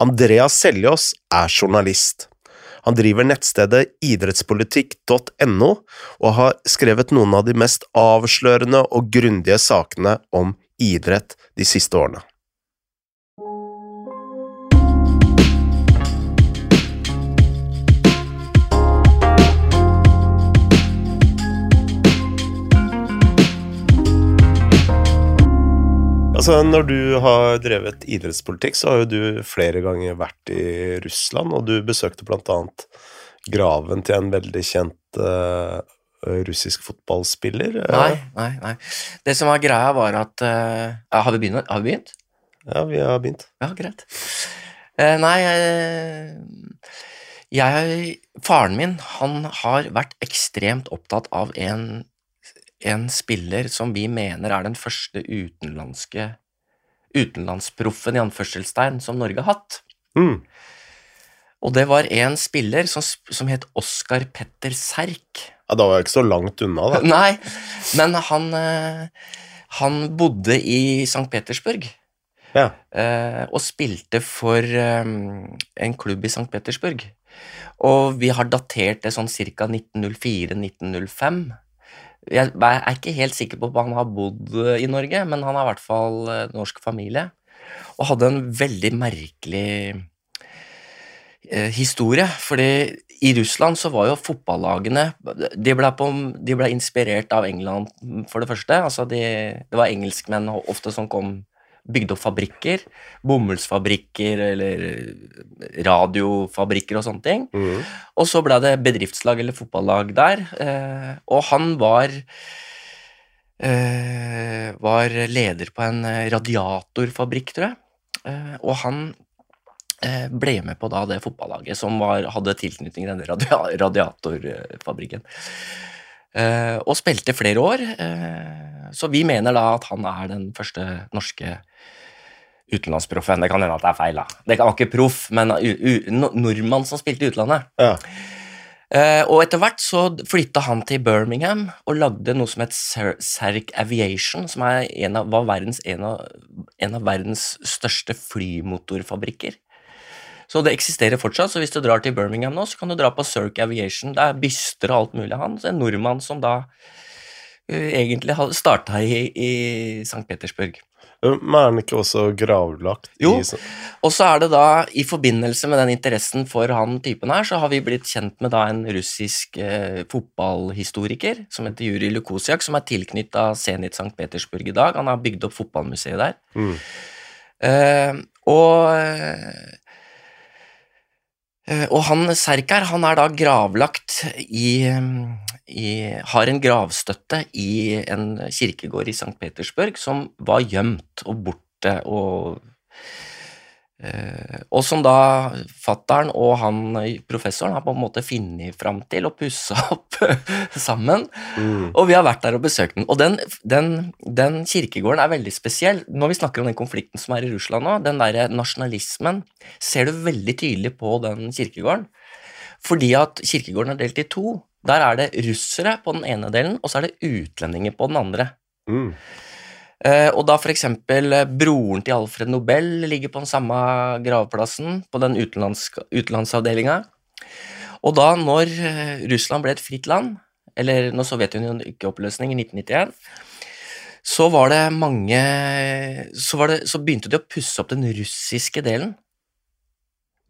Andreas Seljås er journalist. Han driver nettstedet idrettspolitikk.no, og har skrevet noen av de mest avslørende og grundige sakene om idrett de siste årene. Altså, Når du har drevet idrettspolitikk, så har jo du flere ganger vært i Russland, og du besøkte annet graven til en veldig kjent uh, russisk fotballspiller. Nei, nei, nei. Det som var greia, var at uh, har, vi begynt, har vi begynt? Ja, vi har begynt. Ja, greit. Uh, nei jeg Faren min, han har vært ekstremt opptatt av en en spiller som vi mener er den første utenlandske utenlandsproffen i anførselstegn som Norge har hatt. Mm. Og det var en spiller som, som het Oskar Petter Serk. Ja, Da var jeg ikke så langt unna, da. Nei, men han, eh, han bodde i St. Petersburg. Ja. Eh, og spilte for eh, en klubb i St. Petersburg. Og vi har datert det sånn ca. 1904-1905. Jeg er ikke helt sikker på om han har bodd i Norge, men han har i hvert fall eh, norsk familie. Og hadde en veldig merkelig eh, historie. fordi i Russland så var jo fotballagene De ble, på, de ble inspirert av England, for det første. Altså de, det var engelskmenn ofte som kom bygde opp fabrikker. Bomullsfabrikker eller radiofabrikker og sånne ting. Mm. Og så ble det bedriftslag eller fotballag der, eh, og han var eh, var leder på en radiatorfabrikk, tror jeg. Eh, og han eh, ble med på da det fotballaget som var, hadde tilknytning til denne radia radiatorfabrikken. Eh, og spilte flere år. Eh, så vi mener da at han er den første norske utenlandsproffen. Det kan hende at det er feil. da. Det var ikke proff, men nordmann som spilte i utlandet. Ja. Uh, og etter hvert så flytta han til Birmingham og lagde noe som het Serk Aviation, som en av, var verdens, en, av, en av verdens største flymotorfabrikker. Så det eksisterer fortsatt, så hvis du drar til Birmingham nå, så kan du dra på Cirque Aviation. Det er byster og alt mulig av han. Så en nordmann som da egentlig starta i, i St. Petersburg. Men er den ikke også gravlagt? Jo, og så er det da, i forbindelse med den interessen for han typen her, så har vi blitt kjent med da en russisk eh, fotballhistoriker som heter Juri Lukosiak, som er tilknytta Zenit St. Petersburg i dag. Han har bygd opp fotballmuseet der. Mm. Eh, og eh, og han Serkar, han er da gravlagt i i, har en gravstøtte i en kirkegård i St. Petersburg som var gjemt og borte og eh, og som da fattern og han professoren har på en måte funnet fram til og pussa opp sammen. Mm. Og vi har vært der og besøkt den. Og den, den, den, kirkegården er veldig spesiell. Når vi snakker om den konflikten som er i Russland nå, den derre nasjonalismen, ser du veldig tydelig på den kirkegården. Fordi at kirkegården er delt i to. Der er det russere på den ene delen, og så er det utlendinger på den andre. Mm. Eh, og da eksempel eh, broren til Alfred Nobel ligger på den samme gravplassen, på den utenlandsavdelinga. Og da når eh, Russland ble et fritt land, eller når Sovjetunionen gikk i oppløsning i 1991, så var det mange så, var det, så begynte de å pusse opp den russiske delen,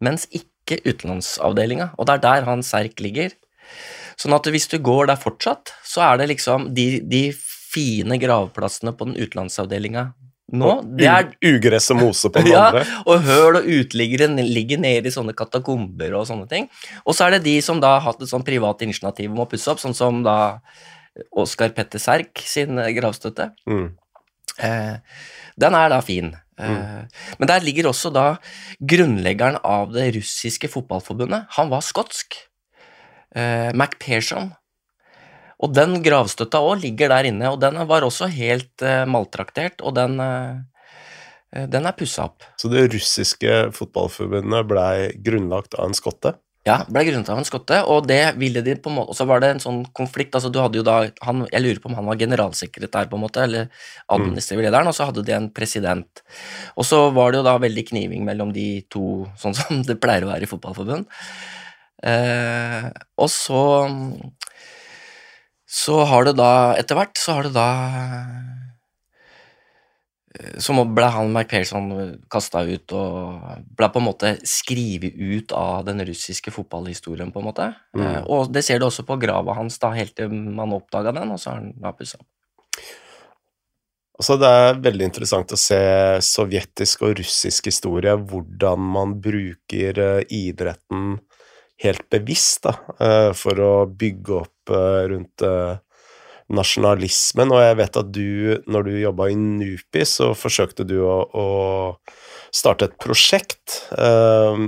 mens ikke utenlandsavdelinga. Og det er der han Serk ligger. Sånn at hvis du går der fortsatt, så er det liksom de, de fine gravplassene på den utenlandsavdelinga nå det er Ugress og mose på den ja, andre. Og høl og uteliggere ligger nede i sånne katakomber og sånne ting. Og så er det de som da har hatt et sånn privat initiativ om å pusse opp, sånn som da Oskar Petter Serk sin gravstøtte. Mm. Eh, den er da fin. Eh, Mm. Men der ligger også da grunnleggeren av det russiske fotballforbundet. Han var skotsk. Eh, Mac Pearson. Og den gravstøtta òg ligger der inne, og den var også helt uh, maltraktert, og den, uh, den er pussa opp. Så det russiske fotballforbundet blei grunnlagt av en skotte? Ja, ble grunnet av en skotte, og det ville de på en måte Og så var det en sånn konflikt, altså du hadde jo da han, Jeg lurer på om han var generalsekretær, på en måte, eller administrativ lederen, og så hadde de en president. Og så var det jo da veldig kniving mellom de to, sånn som det pleier å være i fotballforbund. Uh, og så Så har det da, etter hvert, så har det da så ble han McPherson kasta ut og ble på en måte skrevet ut av den russiske fotballhistorien, på en måte. Mm. Eh, og det ser du også på grava hans, da, helt til man oppdaga den, og så har han da pussa. Altså, det er veldig interessant å se sovjetisk og russisk historie, hvordan man bruker eh, idretten helt bevisst da, eh, for å bygge opp eh, rundt eh, nasjonalismen, og jeg vet at du, når du jobba i NUPI, så forsøkte du å, å starte et prosjekt eh,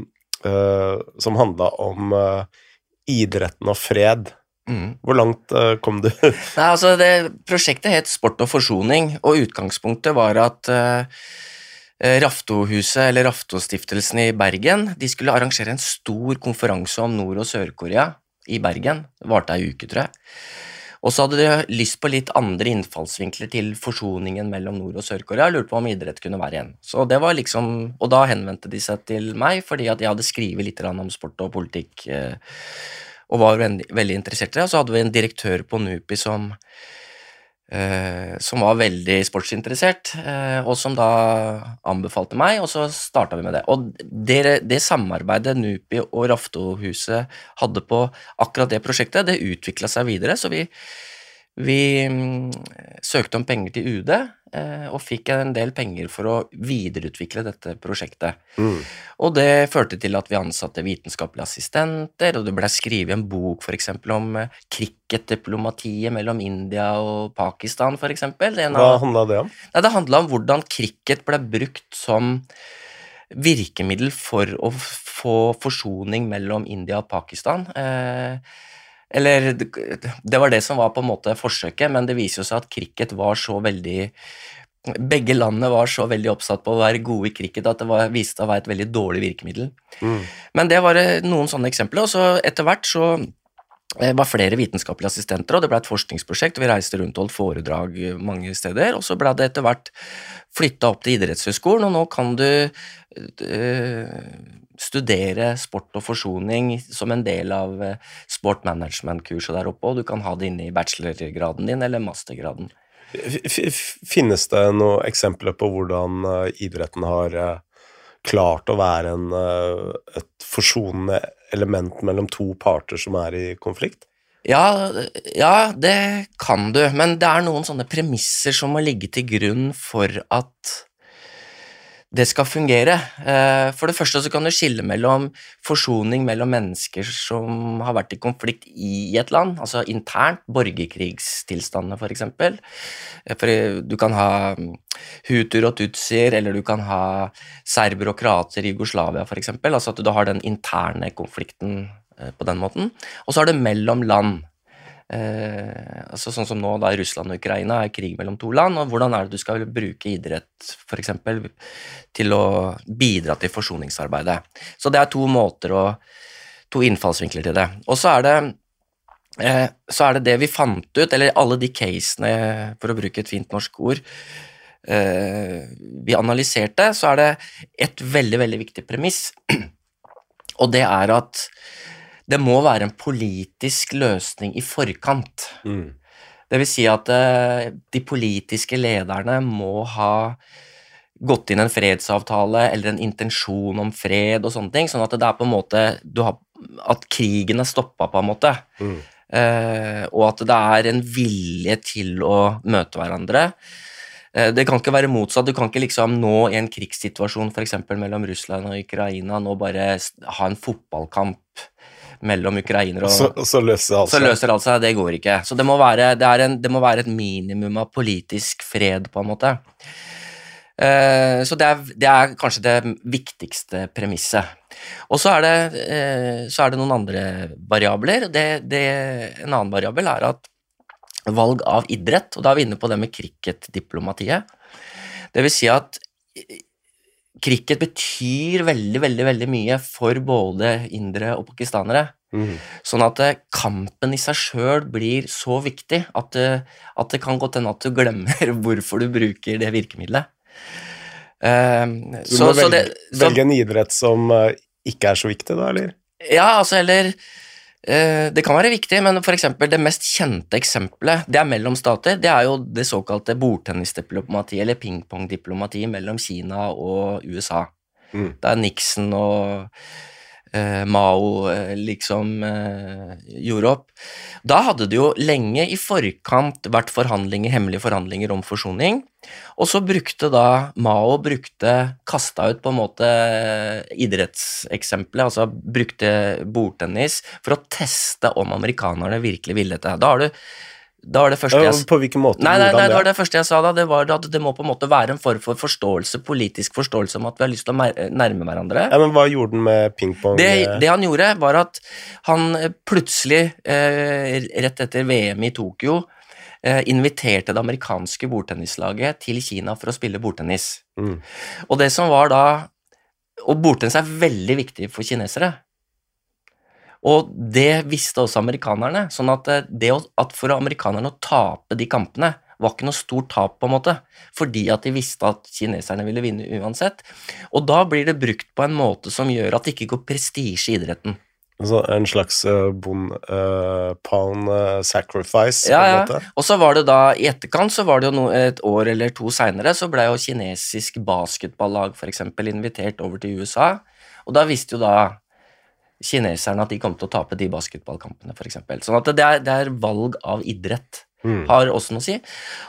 eh, som handla om eh, idretten og fred. Mm. Hvor langt kom du? Nei, altså det, Prosjektet het Sport og forsoning, og utgangspunktet var at uh, Raftohuset, eller Raftostiftelsen i Bergen, de skulle arrangere en stor konferanse om Nord- og Sør-Korea i Bergen. Det varte ei uke, tror jeg. Og så hadde de lyst på litt andre innfallsvinkler til forsoningen mellom Nord- og Sør-Korea. Lurte på om idrett kunne være en. Så det var liksom, Og da henvendte de seg til meg, fordi at jeg hadde skrevet litt om sport og politikk. Eh, og var veldig, interessert i det. Og så hadde vi en direktør på NUPI som, som var veldig sportsinteressert, eh, og som da anbefalte meg, og så starta vi med det. Og det, det samarbeidet NUPI og Raftohuset hadde på akkurat det prosjektet, det utvikla seg videre, så vi, vi mm, søkte om penger til UD eh, og fikk en del penger for å videreutvikle dette prosjektet. Mm. Og det førte til at vi ansatte vitenskapelige assistenter, og det ble skrevet en bok for eksempel om eh, cricketdiplomatiet mellom India og Pakistan, en Hva handla det om? Nei, det handla om hvordan cricket ble brukt som virkemiddel for å få forsoning mellom India og Pakistan. Eh, eller det, var det som var på en måte forsøket, men det viser jo seg at cricket var så veldig Begge landene var så veldig oppsatt på å være gode i cricket at det var, viste seg å være et veldig dårlig virkemiddel. Mm. Men det var eh, noen sånne eksempler, og så etter hvert så eh, var flere vitenskapelige assistenter, og det ble et forskningsprosjekt. og Vi reiste rundt og holdt foredrag eh, mange steder, og så ble det etter hvert flytta opp til idrettshøyskolen, og nå kan du studere sport og forsoning som en del av eh, sport management-kurset der oppe, og du kan ha det inne i bachelorgraden din eller mastergraden. Finnes det noen eksempler på hvordan eh, idretten har eh, klart å være en, et forsonende element mellom to parter som er i konflikt? Ja, ja, det kan du, men det er noen sånne premisser som må ligge til grunn for at det skal fungere. Eh, For det første så kan du skille mellom forsoning mellom mennesker som har vært i konflikt i et land, altså internt, borgerkrigstilstandene for eksempel. Eh, For du kan ha mm, hutuer og tutsier, eller du kan ha serber og kroater i Jugoslavia eksempel, altså at du har den interne konflikten eh, på den måten. Og så er det mellom land. Eh, altså sånn som nå, da Russland og Ukraina er krig mellom to land, og hvordan er det du skal bruke idrett for eksempel, til å bidra til forsoningsarbeidet. Så det er to måter og to innfallsvinkler til det. Og så er det eh, så er det det vi fant ut, eller alle de casene, for å bruke et fint norsk ord, eh, vi analyserte, så er det et veldig, veldig viktig premiss, og det er at det må være en politisk løsning i forkant. Mm. Det vil si at eh, de politiske lederne må ha gått inn en fredsavtale eller en intensjon om fred og sånne ting, sånn at det er på en måte du har, At krigen er stoppa, på en måte. Mm. Eh, og at det er en vilje til å møte hverandre. Eh, Det kan ikke være motsatt. Du kan ikke liksom nå i en krigssituasjon f.eks. mellom Russland og Ukraina nå bare ha en fotballkamp mellom ukrainere og Så, så løser alt så seg. løser alt seg. Det går ikke. Så det må være, det en, det må være et minimum av politisk fred, på en måte. Uh, så det er, det er kanskje det viktigste premisset. Og så er det, eh, så er det noen andre variabler. Det, det, en annen variabel er at valg av idrett, og da er vi inne på det med cricketdiplomatiet. Det vil si at cricket betyr veldig, veldig, veldig mye for både indere og pakistanere. Mm. Sånn at eh, kampen i seg sjøl blir så viktig at, eh, at det kan godt hende at du glemmer hvorfor du bruker det virkemidlet. Eh, Du må så velge, det, så, velge en idrett som eh, ikke er så viktig, da, eller? Ja, altså, eller Det kan være viktig, men for det mest kjente eksempelet det er mellom stater. Det er jo det såkalte bordtennisdiplomatiet, eller pingpongdiplomatiet, mellom Kina og USA. Mm. Der Nixon og eh, Mao eh, liksom eh, gjorde opp. Da hadde det jo lenge i forkant vært forhandlinger, hemmelige forhandlinger om forsoning. Og så brukte da Mao brukte, kasta ut på en måte idrettseksempelet, altså brukte bordtennis for å teste om amerikanerne virkelig ville dette. Da har du da var det første jeg på hvilken måte? Nei, nei, nei, det var det første jeg sa da. Det var at det må på en måte være en form for forståelse, politisk forståelse om at vi har lyst til å nærme hverandre. Ja, men Hva gjorde han med pingpong? Det, eh, det han gjorde, var at han eh, plutselig, eh, rett etter VM i Tokyo, eh, inviterte det amerikanske bordtennislaget til Kina for å spille bordtennis. Mm. Og det som var da Og bordtennis er veldig viktig for kinesere. Og det visste også amerikanerne. sånn at eh, det at for amerikanerne å tape de kampene var ikke noe stort tap, på en måte, fordi at de visste at kineserne ville vinne uansett. Og da blir det brukt på en måte som gjør at det ikke går prestisje i idretten. Altså en slags uh, bond uh, pound uh, sacrifice, Ja, ja. Og så var det da, i etterkant, så var det jo no, et år eller to seinere, så ble jo kinesisk basketballag f.eks. invitert over til USA, og da visste jo da kineserne at de kom til å tape de basketballkampene, f.eks. Sånn at det er, det er valg av idrett Mm. har også noe å si.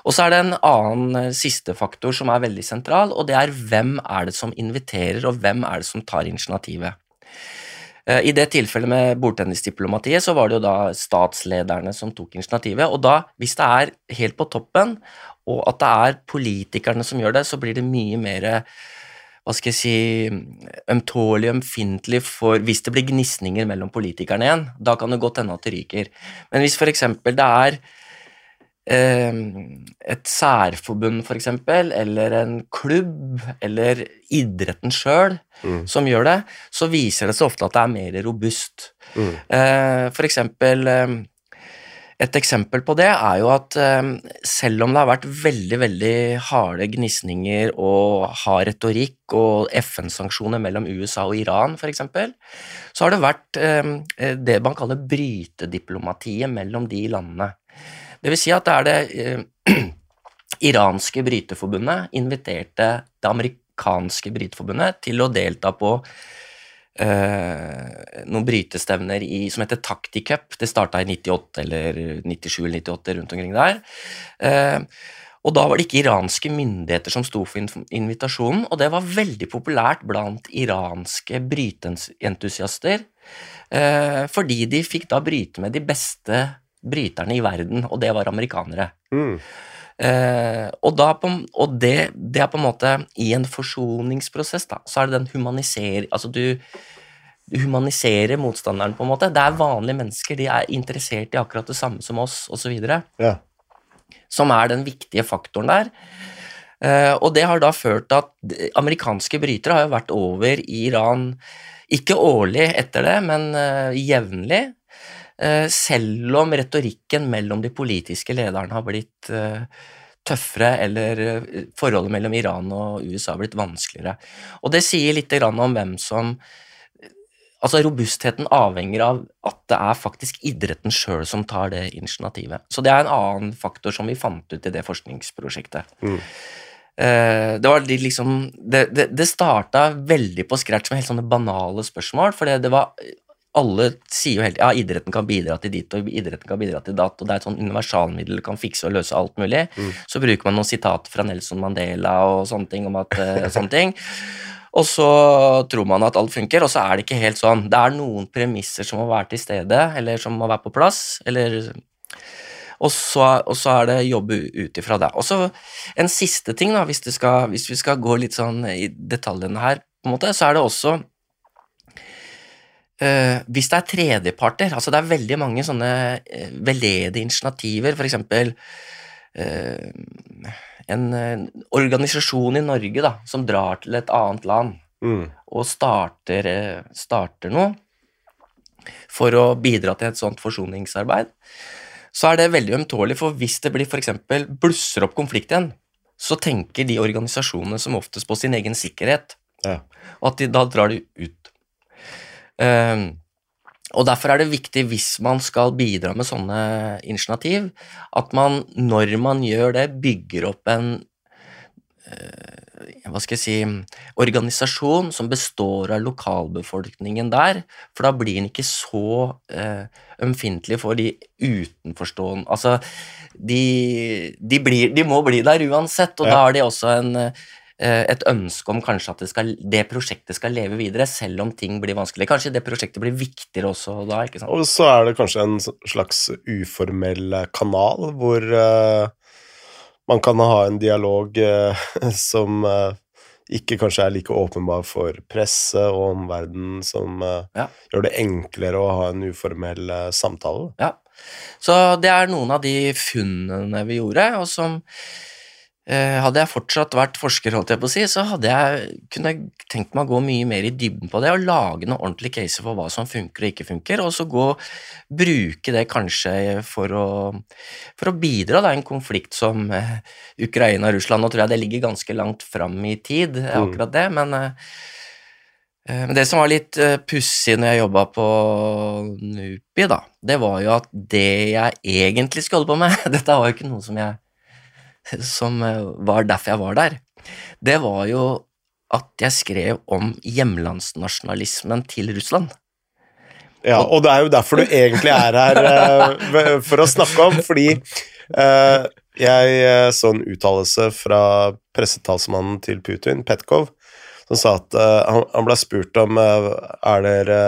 Og så er det en annen eh, siste faktor som er veldig sentral, og det er hvem er det som inviterer, og hvem er det som tar initiativet. Eh, I det tilfellet med bordtennisdiplomatiet så var det jo da statslederne som tok initiativet, og da, hvis det er helt på toppen, og at det er politikerne som gjør det, så blir det mye mer hva skal jeg si, ømtålig, ømfintlig for hvis det blir gnisninger mellom politikerne igjen. Da kan det godt hende at det ryker. Men hvis for eksempel det er eh, et særforbund, for eksempel, eller en klubb, eller idretten sjøl Mm. som gjør det, så viser det seg ofte at det er mer robust. Mm. Eh, for eksempel eh, Et eksempel på det er jo at eh, selv om det har vært veldig veldig harde gnisninger og hard retorikk og FN-sanksjoner mellom USA og Iran f.eks., så har det vært eh, det man kaller brytediplomatiet mellom de landene. Det vil si at det er det eh, iranske bryteforbundet inviterte det amerikanske bryteforbundet til å delta på eh, noen brytestevner i, som heter Takticup. Det starta i 98 eller 97 eller 98, rundt omkring der. Eh, og da var det ikke iranske myndigheter som sto for invitasjonen, og det var veldig populært blant iranske bryteentusiaster, eh, fordi de fikk da bryte med de beste bryterne i verden, og det var amerikanere. Mm. Eh, og da på, og det, det er på en måte I en forsoningsprosess, da, så er det den humanisering Altså du, du humaniserer motstanderen, på en måte. Det er vanlige mennesker, de er interessert i akkurat det samme som oss, osv. Ja. Som er den viktige faktoren der. Eh, og det har da ført til at amerikanske brytere har jo vært over i Iran, ikke årlig etter det, men eh, jevnlig. Eh, selv om retorikken mellom de politiske lederne har blitt eh, tøffere, eller eh, forholdet mellom Iran og USA har blitt vanskeligere. Og det sier litt om hvem som Altså, robustheten avhenger av at det er faktisk idretten sjøl som tar det initiativet. Så det er en annen faktor som vi fant ut i det forskningsprosjektet. Mm. Det var liksom Det, det, det starta veldig på scratch med helt sånne banale spørsmål, for det, det var alle sier jo helt ja, idretten kan bidra til dit, og idretten kan bidra til datt, og det er et sånn universalmiddel, kan fikse og løse alt mulig. Mm. Så bruker man noen sitater fra Nelson Mandela og sånne ting om at uh, sånne ting. Og så tror man at alt funker, og så er det ikke helt sånn. Det er noen premisser som må være til stede, eller som må være på plass, eller og så, og så er det jobbe ut ifra det. Og så en siste ting, da, hvis, det skal, hvis vi skal gå litt sånn i detaljene her, på en måte, så er det også eh, Hvis det er tredjeparter, altså det er veldig mange sånne uh, veldedige initiativer, for eksempel eh, en uh, organisasjon i Norge da, som drar til et annet land Mm. og starter, starter noe for å bidra til et sånt forsoningsarbeid, så er det veldig ømtålig, for hvis det blir f.eks. blusser opp konflikt igjen, så tenker de organisasjonene som oftest på sin egen sikkerhet, Ja. og at de, da drar de ut. Ehm, og Derfor er det viktig, hvis man skal bidra med sånne initiativ, at man, når man gjør det, bygger opp en eh, hva skal jeg si, organisasjon som består av lokalbefolkningen der, for da blir den ikke så eh, ømfintlig for de utenforstående Altså, de, de, blir, de må bli der uansett, og Ja. da har de også en, et ønske om kanskje at det, skal, det prosjektet skal leve videre, selv om ting blir vanskelig. Kanskje det prosjektet blir viktigere også da, ikke sant? Og så er det kanskje en slags uformel eh, kanal hvor uh, man kan ha en dialog uh, som uh, ikke kanskje er like åpenbar for presse og omverdenen, som eh, Ja. gjør det enklere å ha en uformell eh, samtale. Ja. Så det er noen av de funnene vi gjorde, og som eh, Hadde jeg fortsatt vært forsker, holdt jeg på å si, så hadde jeg kunne jeg tenkt meg å gå mye mer i dybden på det og lage noen ordentlige caser for hva som funker og ikke funker, og så gå bruke det kanskje for å, for å bidra da, i en konflikt som eh, Ukraina og Russland. Nå tror jeg det ligger ganske langt fram i tid, eh, Mm. akkurat det, men eh, Eh, Men det som var litt pussig når jeg jobba på NUPI, da, det var jo at det jeg egentlig skulle holde på med Dette var jo ikke noe som jeg Som eh, var derfor jeg var der. Det var jo at jeg skrev om hjemlandsnasjonalismen til Russland. Ja, og det er jo derfor du egentlig er her eh, for å snakke om, fordi eh, jeg så en uttalelse fra pressetalsmannen til Putin, Petkov, som sa at han, ble spurt om er dere,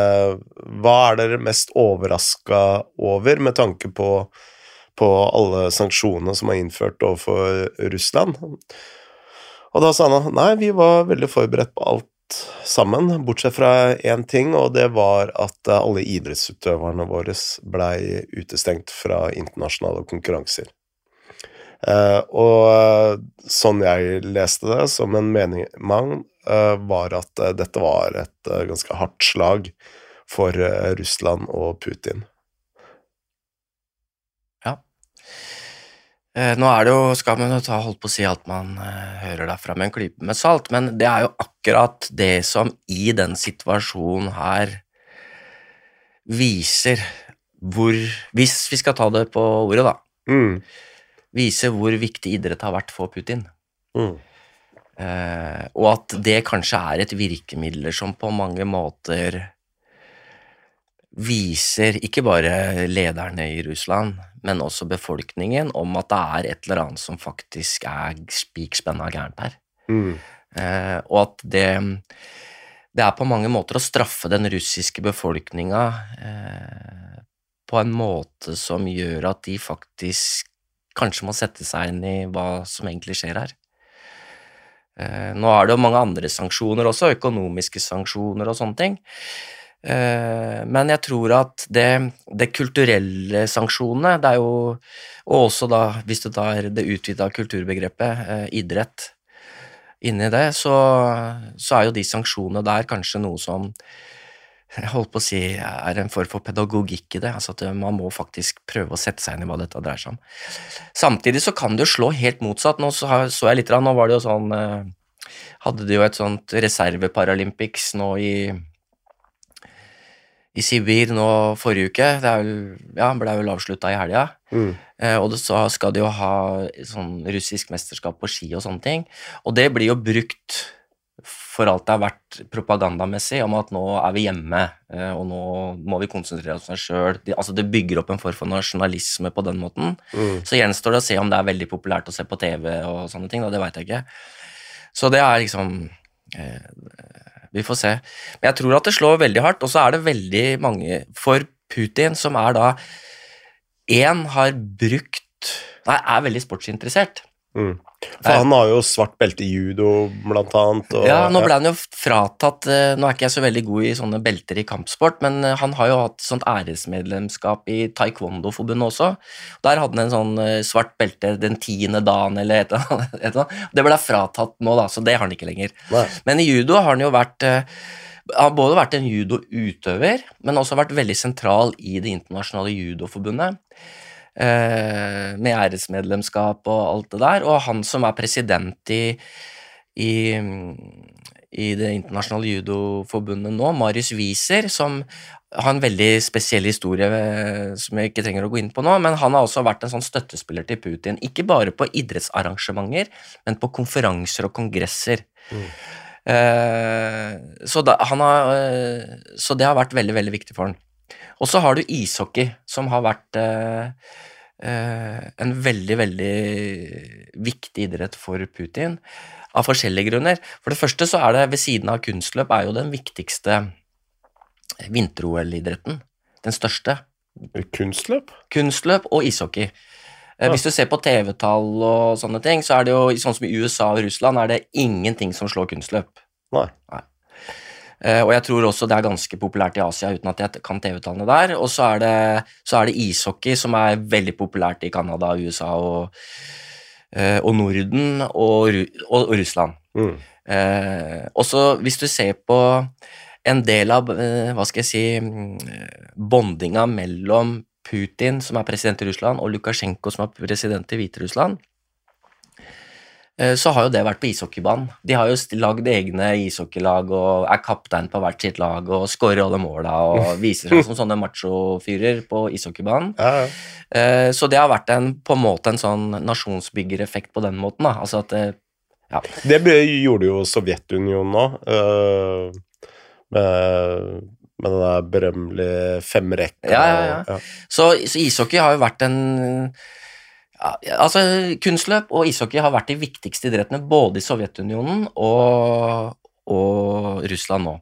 hva er dere mest overraska over med tanke på, på alle sanksjonene som er innført overfor Russland. Og da sa han nei, vi var veldig forberedt på alt sammen, bortsett fra én ting, og det var at eh, alle idrettsutøverne våre blei utestengt fra internasjonale konkurranser. Eh, og sånn jeg leste det, som en mening mang, eh, var at eh, dette var et eh, ganske hardt slag for eh, Russland og Putin. Eh, Nå er det jo, skal man ta, holdt på å si at man eh, hører derfra med en klype med salt, men det er jo akkurat det som i den situasjonen her viser hvor Hvis vi skal ta det på ordet, da. Mm. Viser hvor viktig idrett har vært for Putin. Mm. Eh, og at det kanskje er et virkemiddel som på mange måter viser ikke bare lederne i Russland, men også befolkningen om at det er et eller annet som faktisk er spikspenna gærent her. Mm. Eh, og at det, det er på mange måter å straffe den russiske befolkninga eh, på en måte som gjør at de faktisk kanskje må sette seg inn i hva som egentlig skjer her. Eh, nå er det jo mange andre sanksjoner også, økonomiske sanksjoner og sånne ting. Eh, men jeg tror at det, det kulturelle sanksjonene, det er jo Og også da, hvis du tar det utvida kulturbegrepet, eh, idrett, inni det, så, så er jo de sanksjonene der kanskje noe som jeg holdt på å si er en form for pedagogikk i det. altså at Man må faktisk prøve å sette seg inn i hva dette dreier seg om. Samtidig så kan det jo slå helt motsatt. Nå så, jeg litt, nå var det jo sånn eh, Hadde de jo et sånt reserve-Paralympics nå i i Sibir nå forrige uke. Det er vel, ja, ble vel avslutta i helga. Mm. Eh, og så skal de jo ha sånn russisk mesterskap på ski og sånne ting. Og det blir jo brukt for alt det har vært propagandamessig om at nå er vi hjemme, eh, og nå må vi konsentrere oss om oss sjøl. Altså det bygger opp en form for nasjonalisme på den måten. Mm. Så gjenstår det å se om det er veldig populært å se på TV og sånne ting, da, det veit jeg ikke. Så det er liksom eh, Vi får se. Men jeg tror at det slår veldig hardt, og så er det veldig mange for Putin som er da Én har brukt Nei, er veldig sportsinteressert. Mm. For han har jo svart belte i judo, blant annet. Og, Ja, nå ble han jo fratatt eh, Nå er ikke jeg så veldig god i sånne belter i kampsport, men eh, han har jo hatt sånt æresmedlemskap i Taekwondo-forbundet også. Der hadde han en sånn eh, svart belte den tiende dagen eller et eller annet. Det ble fratatt nå, da, så det har han ikke lenger. Nei. Men i judo har han jo vært eh, han har både vært en judoutøver, men også vært veldig sentral i det internasjonale judoforbundet. Eh, med æresmedlemskap og alt det der. Og han som er president i, i, i det internasjonale judoforbundet nå, Marius Wieser, som har en veldig spesiell historie eh, som jeg ikke trenger å gå inn på nå, men han har også vært en sånn støttespiller til Putin. Ikke bare på idrettsarrangementer, men på konferanser og kongresser. Mm. Eh, så, da, han har, så det har vært veldig, veldig viktig for han. Og så har du ishockey, som har vært eh, eh, en veldig, veldig viktig idrett for Putin, av forskjellige grunner. For det første så er det ved siden av kunstløp er jo den viktigste vinter-OL-idretten. Den største. Kunstløp? Kunstløp og ishockey. Eh, Ja. Hvis du ser på TV-tall og sånne ting, så er det jo sånn som i USA og Russland er det ingenting som slår kunstløp. Nei. Eh, og jeg tror også det er ganske populært i Asia, uten at jeg kan TV-tallene der. Og så er, det, så er det ishockey, som er veldig populært i Canada, USA og, eh, og Norden og, og, Russland. Mm. Eh, og så hvis du ser på en del av eh, hva skal jeg si mm, eh, bondinga mellom Putin, som er president i Russland, og Lukasjenko, som er president i Hviterussland, eh, så har jo det vært på ishockeybanen. De har jo lagd egne ishockeylag og er kaptein på hvert sitt lag og skårer alle måla og viser seg som sånne machofyrer på ishockeybanen. Ja, ja. Eh, Så det har vært en, på en måte en sånn nasjonsbyggereffekt på den måten. da, altså at ja. Det gjorde jo Sovjetunionen øh, med, med den der berømmelige femrekka. Ja, ja, ja. Så, så ishockey har jo vært en Altså, kunstløp og ishockey har vært de viktigste idrettene både i Sovjetunionen og, og Russland nå.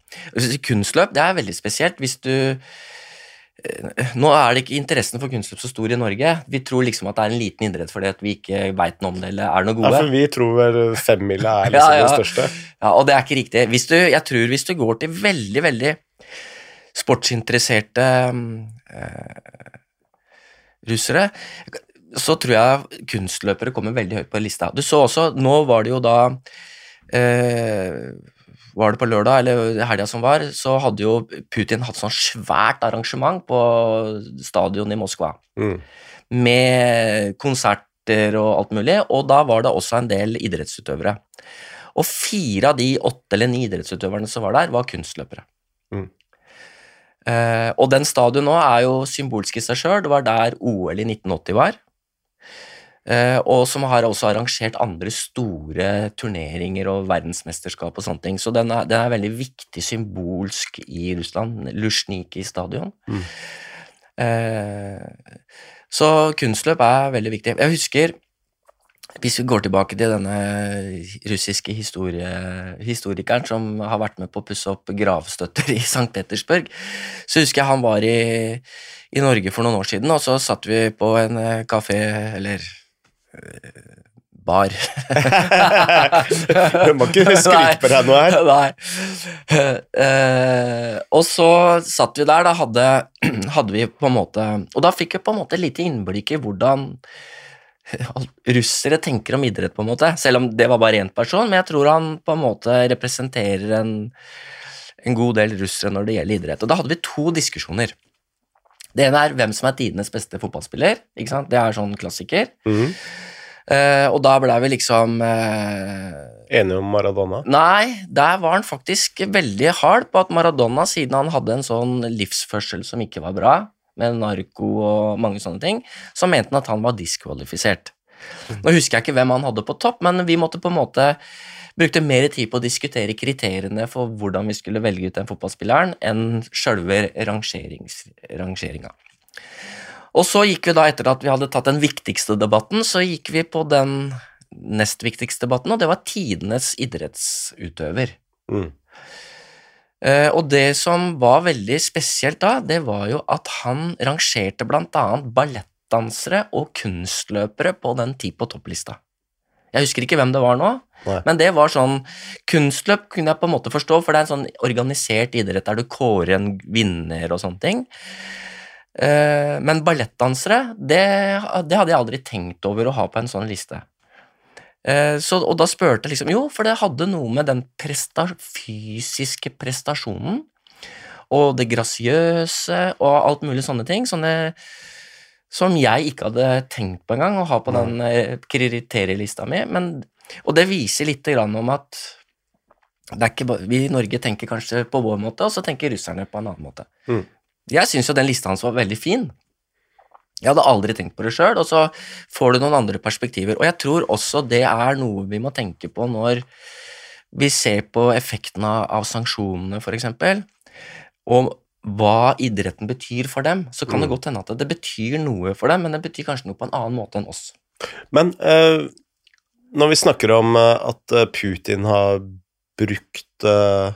Kunstløp det er veldig spesielt. Hvis du eh, Nå er det ikke interessen for kunstløp så stor i Norge. Vi tror liksom at det er en liten idrett fordi at vi ikke veit noe om det eller er noe Ja, gode. for vi tror vel femmila er liksom Ja, ja. det største. Ja, og det er ikke riktig. Hvis du, jeg tror hvis du går til veldig, veldig sportsinteresserte øh, russere, så tror jeg kunstløpere kommer veldig høyt på lista. Du så også, nå var det jo da eh, Var det på lørdag eller helga som var, så hadde jo Putin hatt sånn svært arrangement på stadion i Moskva Mm. med konserter og alt mulig, og da var det også en del idrettsutøvere. Og fire av de åtte eller ni idrettsutøverne som var der, var kunstløpere. Mm. Eh, og den stadion nå er jo symbolsk i seg sjøl. Det var der OL i 1980 var. Eh, og som har også arrangert andre store turneringer og verdensmesterskap og sånne ting. Så den er, den er veldig viktig symbolsk i Russland. Luzjniki stadion. Mm. Eh, så kunstløp er veldig viktig. Jeg husker hvis vi går tilbake til denne russiske historie, historikeren som har vært med på å pusse opp gravstøtter i St. Petersburg, så husker jeg han var i, i Norge for noen år siden, og så satt vi på en eh, kafé, eller bar. Du må ikke skryte på deg noe her. Nei. Uh, og så satt vi der, da hadde, hadde vi på en måte Og da fikk vi på en måte lite innblikk i hvordan russere tenker om idrett, på en måte. Selv om det var bare én person, men jeg tror han på en måte representerer en, en god del russere når det gjelder idrett. Og da hadde vi to diskusjoner. Det ene er hvem som er tidenes beste fotballspiller. ikke sant? Det er sånn klassiker. Mhm. Uh, og da blei vi liksom uh, Enige om Maradona? Nei, der var han faktisk veldig hard på at Maradona, siden han hadde en sånn livsførsel som ikke var bra, med narko og mange sånne ting, så mente han at han var diskvalifisert. Nå husker jeg ikke hvem han hadde på topp, men vi måtte på en måte brukte mer tid på å diskutere kriteriene for hvordan vi skulle velge ut den fotballspilleren, enn sjølve rangeringa. Og så gikk vi da, etter at vi hadde tatt den viktigste debatten, så gikk vi på den nest viktigste debatten, og det var tidenes idrettsutøver. Mm. Uh, og det som var veldig spesielt da, det var jo at han rangerte annet ballettdansere og kunstløpere på den ti på topplista. Jeg husker ikke hvem det var nå, Nei. men det var sånn Kunstløp kunne jeg på en måte forstå, for det er en sånn organisert idrett der du kårer en vinner og sånne ting. Eh, men ballettdansere, det, det hadde jeg aldri tenkt over å ha på en sånn liste. Eh, så, og da spurte jeg liksom Jo, for det hadde noe med den presta fysiske prestasjonen og det grasiøse og alt mulig sånne ting. Sånne som jeg ikke hadde tenkt på engang å ha på den eh, kriterielista mi. Men, og det viser litt grann om at det er ikke bare, vi i Norge tenker kanskje på vår måte, og så tenker russerne på en annen måte. Mm. Jeg syns jo den lista hans var veldig fin. Jeg hadde aldri tenkt på det sjøl, og så får du noen andre perspektiver. Og jeg tror også det er noe vi må tenke på når vi ser på effekten av, av sanksjonene, f.eks., og hva idretten betyr for dem. Så kan det Mm. godt hende at det betyr noe for dem, men det betyr kanskje noe på en annen måte enn oss. Men eh, når vi snakker om eh, at eh, Putin har brukt eh,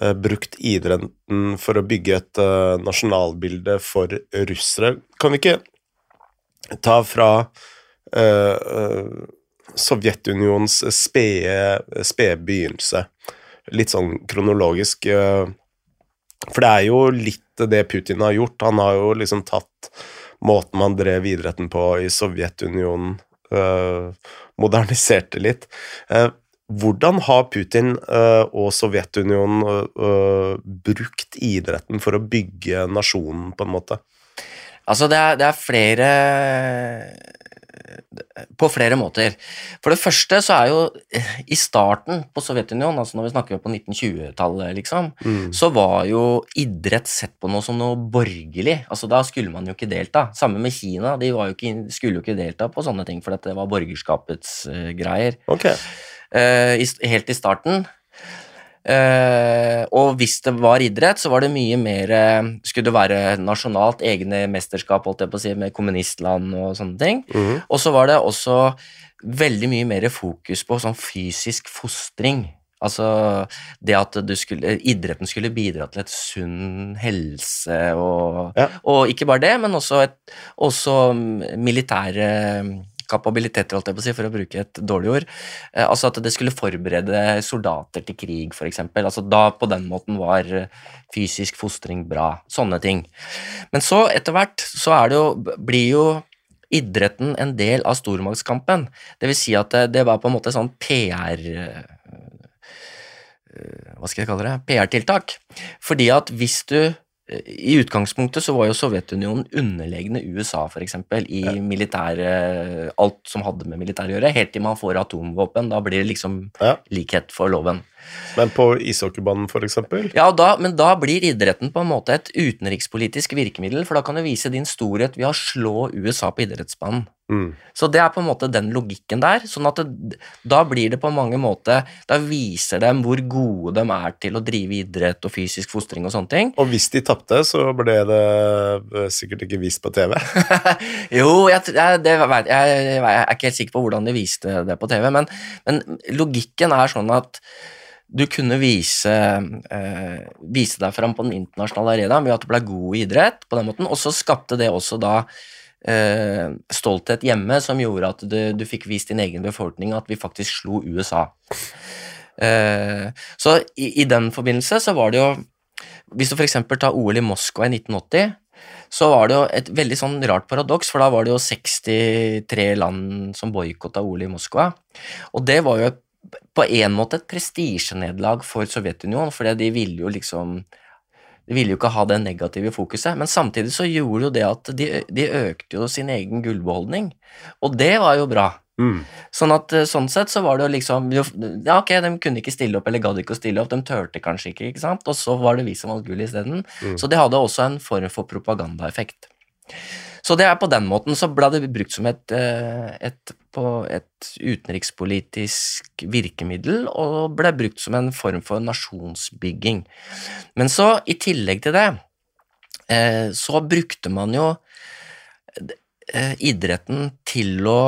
eh, brukt idretten for å bygge et eh, nasjonalbilde for russere, kan vi ikke ta fra Sovjetunionens spede spede begynnelse, litt sånn kronologisk eh, For det er jo litt det Putin har gjort. Han har jo liksom tatt måten man drev idretten på i Sovjetunionen, øh, moderniserte litt. Eh, hvordan har Putin øh, og Sovjetunionen øh, øh, brukt idretten for å bygge nasjonen, på en måte? Altså, det er, det er flere På flere måter. For det første så er jo i starten på Sovjetunionen, altså når vi snakker på 1920-tallet, liksom, Mm. så var jo idrett sett på noe som noe borgerlig. Altså Da skulle man jo ikke delta. Samme med Kina, de var jo ikke, skulle jo ikke delta på sånne ting, for det var borgerskapets uh, greier. Okay. Uh, i, helt i starten. Eh, og hvis det var idrett, så var det mye mer eh, Skulle det være nasjonalt, egne mesterskap, holdt jeg på å si, med kommunistland og sånne ting. Mm. Og så var det også veldig mye mer fokus på sånn fysisk fostring. Altså det at du skulle, idretten skulle bidra til et sunn helse og, Ja. og ikke bare det, men også, et, også militære kapabiliteter, holdt jeg på å si, for å bruke et dårlig ord. Eh, altså at det skulle forberede soldater til krig, f.eks. Altså da på den måten var eh, fysisk fostring bra. Sånne ting. Men så, etter hvert, så er det jo, blir jo idretten en del av stormaktskampen. Det vil si at det, det var på en måte sånn PR eh, Hva skal jeg kalle det? PR-tiltak. Fordi at hvis du eh, i utgangspunktet så var jo Sovjetunionen underlegne USA, f.eks., i militære Alt som hadde med militær å gjøre, helt til man får atomvåpen. Da blir det liksom Ja. likhet for loven. Men på ishockeybanen, eksempel? Ja, da, men da blir idretten på en måte et utenrikspolitisk virkemiddel, for da kan du vise din storhet ved å slå USA på idrettsbanen. Mm. Så det er på en måte den logikken der. sånn at det, Da blir det på mange måter Da viser dem hvor gode de er til å drive idrett og fysisk fostring og sånne ting. Og hvis de tapte, så ble det øh, sikkert ikke vist på TV. jo, jeg, jeg, det jeg, jeg er ikke helt sikker på hvordan de viste det på TV, men, men logikken er sånn at du kunne vise, eh, vise deg fram på den internasjonale arenaen ved at du ble god i idrett, på den måten, og så skapte det også da eh, stolthet hjemme som gjorde at du, du fikk vist din egen befolkning at vi faktisk slo USA. Eh, så i, i den forbindelse så var det jo Hvis du f.eks. tar OL i Moskva i 1980, så var det jo et veldig sånn rart paradoks, for da var det jo 63 land som boikotta OL i Moskva. Og det var jo et, på en måte et prestisjenederlag for Sovjetunionen, for de ville jo liksom de ville jo ikke ha det negative fokuset, men samtidig så gjorde jo det at de, de økte jo sin egen gullbeholdning, og det var jo bra. Mm. Sånn at eh, sånn sett så var det jo liksom Ja, ok, de kunne ikke stille opp, eller gadd ikke å stille opp, de turte kanskje ikke, ikke sant, og så var det vi som vant gull isteden. Mm. Så det hadde også en form for propagandaeffekt. Så det er på den måten så ble det brukt som et, eh, et, et utenrikspolitisk virkemiddel, og ble brukt som en form for nasjonsbygging. Men så, i tillegg til det, eh, så brukte man jo eh, idretten til å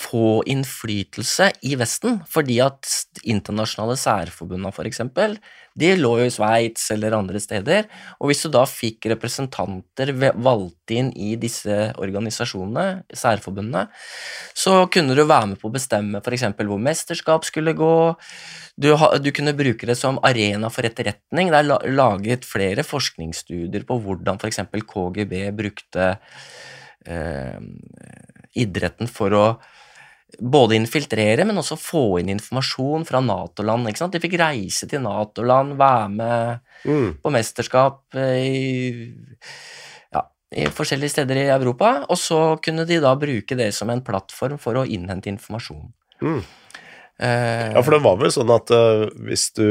få innflytelse i Vesten, fordi at internasjonale særforbundene for eksempel, de lå jo i Sveits eller andre steder, og hvis du da fikk representanter valgt inn i disse organisasjonene, særforbundene, så kunne du være med på å bestemme f.eks. hvor mesterskap skulle gå, du, du, kunne bruke det som arena for etterretning. Det er laget flere forskningsstudier på hvordan f.eks. KGB brukte eh, idretten for å både infiltrere, men også få inn informasjon fra Nato-land. De fikk reise til Nato-land, være med mm. på mesterskap eh, i, ja, i forskjellige steder i Europa, og så kunne de da bruke det som en plattform for å innhente informasjon. Mm. Uh, ja, for det var vel sånn at uh, hvis du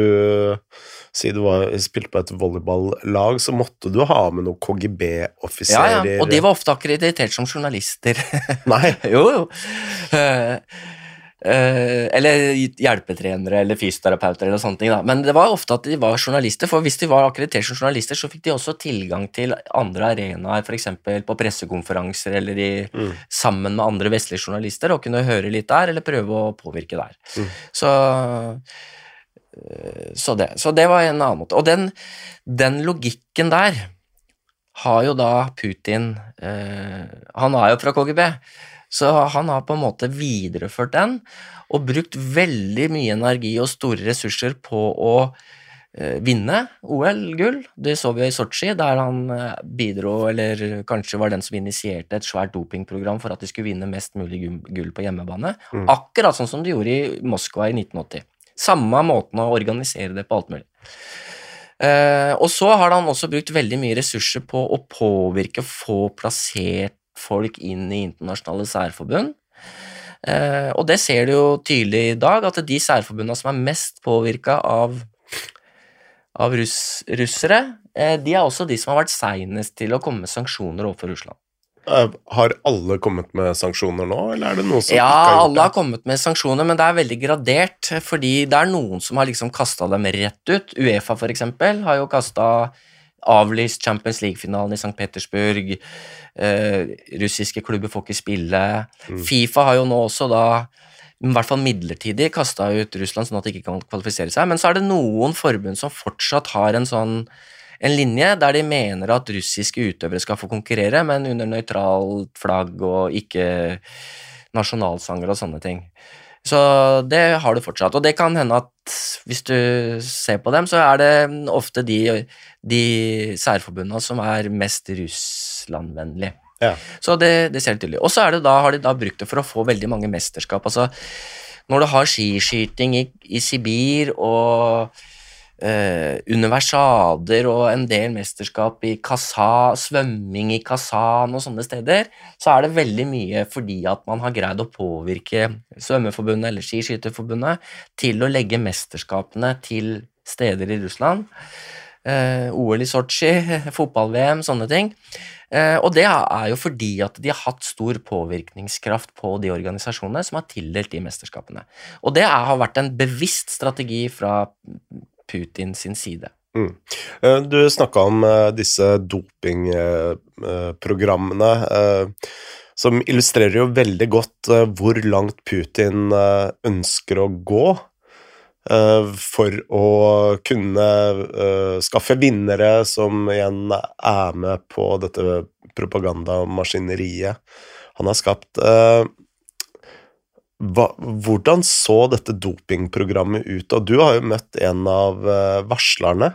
Si du var, spilte på et volleyballag, så måtte du ha med noen KGB-offiserer. Ja, ja, og de var ofte akkreditert som journalister. Nei. jo, jo. Uh, Uh, eller hjelpetrenere eller fysioterapeuter eller sånne ting. Da. Men det var ofte at de var journalister, for hvis de var akkreditert som journalister, så fikk de også tilgang til andre arenaer, f.eks. på pressekonferanser eller i, mm. sammen med andre vestlige journalister, og kunne høre litt der eller prøve å påvirke der. Mm. Så, uh, så, det, så, det, var en annen måte. Og den, den logikken der har jo da Putin uh, Han er jo fra KGB. Så han har på en måte videreført den og brukt veldig mye energi og store ressurser på å eh, vinne OL-gull. Det så vi i Sotsji, der han eh, bidro, eller kanskje var den som initierte et svært dopingprogram for at de skulle vinne mest mulig gull på hjemmebane. Mm. Akkurat sånn som de gjorde i Moskva i 1980. Samme måten å organisere det på alt mulig. Eh, og så har han også brukt veldig mye ressurser på å påvirke, få plassert folk inn i internasjonale særforbund. Eh, og det ser du jo tydelig i dag, at de særforbundene som er mest påvirka av, av russ, russere, eh, de er også de som har vært seinest til å komme med sanksjoner overfor Russland. Eh, har alle kommet med sanksjoner nå, eller er det noen som ja, ikke har gjort det? Ja, alle har kommet med sanksjoner, men det er veldig gradert, fordi det er noen som har liksom kasta dem rett ut. Uefa, for eksempel, har jo kasta avlyst Champions League-finalen i St. Petersburg. Eh, russiske klubber får ikke spille. Mm. Fifa har jo nå også da i hvert fall midlertidig kasta ut Russland sånn at de ikke kan kvalifisere seg. Men så er det noen forbund som fortsatt har en sånn en linje der de mener at russiske utøvere skal få konkurrere, men under nøytralt flagg og ikke nasjonalsanger og sånne ting. Så det har du fortsatt. Og det kan hende at hvis du ser på dem, så er det ofte de, de særforbundene som er mest Russland-vennlige. Ja. Så det, det ser du tydelig. Og så har de da brukt det for å få veldig mange mesterskap. Altså, når du har skiskyting i, i Sibir og eh, universader og en del mesterskap i Kasa, svømming i Kazan og sånne steder, så er det veldig mye fordi at man har greid å påvirke Svømmeforbundet eller Skiskytterforbundet til å legge mesterskapene til steder i Russland. Eh, OL i Sotsji, fotball-VM, sånne ting. Eh, og det er jo fordi at de har hatt stor påvirkningskraft på de organisasjonene som har tildelt de mesterskapene. Og det har vært en bevisst strategi fra Putin sin side. Mm. Eh, du snakka om uh, disse dopingprogrammene, uh, som illustrerer jo veldig godt hvor langt Putin ønsker å gå for å kunne skaffe vinnere som igjen er med på dette propagandamaskineriet han har skapt. Hva, hvordan så dette dopingprogrammet ut? Og du har jo møtt en av uh, varslerne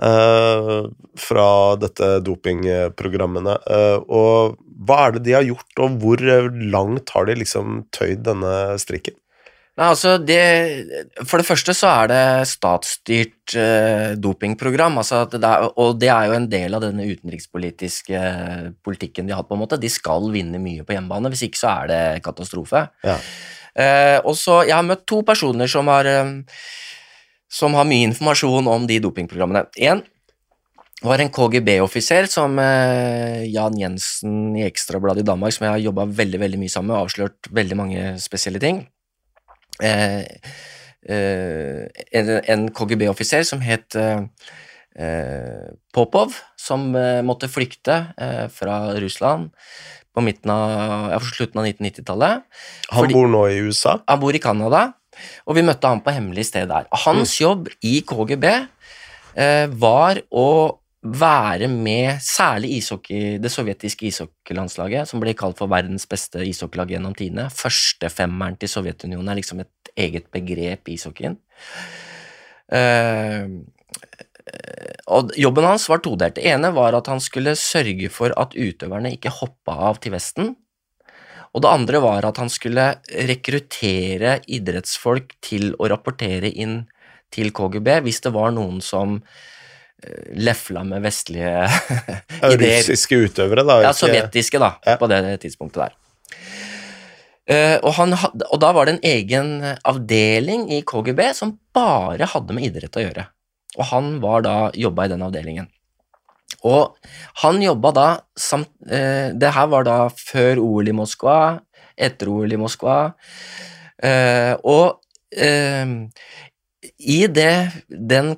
eh, fra dette dopingprogrammene. Eh, og hva er det de har gjort, og hvor langt har de liksom tøyd denne strikken? Nei, altså det, For det første så er det statsstyrt eh, dopingprogram, altså det er, og det er jo en del av denne utenrikspolitiske politikken de har hatt. på en måte. De skal vinne mye på hjemmebane, hvis ikke så er det katastrofe. Ja. Eh, og så, Jeg har møtt to personer som har, eh, som har mye informasjon om de dopingprogrammene. En var en KGB-offiser som eh, Jan Jensen i Ekstrabladet i Danmark, som jeg har jobba veldig veldig mye sammen med, avslørt veldig mange spesielle ting. Eh, eh, en, en KGB-offiser som het eh, Popov, som måtte flykte fra Russland på midten av, ja, slutten av 1990-tallet. Han bor nå i USA. Han bor i Canada, og vi møtte han på hemmelig sted der. Hans jobb i KGB eh, var å være med særlig ishockey, det sovjetiske ishockeylandslaget, som ble kalt for verdens beste ishockeylag gjennom tidene. Første femmeren til Sovjetunionen er liksom et eget begrep i ishockeyen. Uh, og jobben hans var todelt. Det ene var at han skulle sørge for at utøverne ikke hoppa av til Vesten. Og det andre var at han skulle rekruttere idrettsfolk til å rapportere inn til KGB hvis det var noen som lefla med vestlige ideer. Russiske utøvere, da. Ja, sovjetiske, da, Ja. på det tidspunktet der. Uh, og, han hadde, og da var det en egen avdeling i KGB som bare hadde med idrett å gjøre. Og han var da, jobba i den avdelingen. Og han jobba da samt, uh, Det her var da før OL i Moskva, etter OL i Moskva. Uh, og i det, den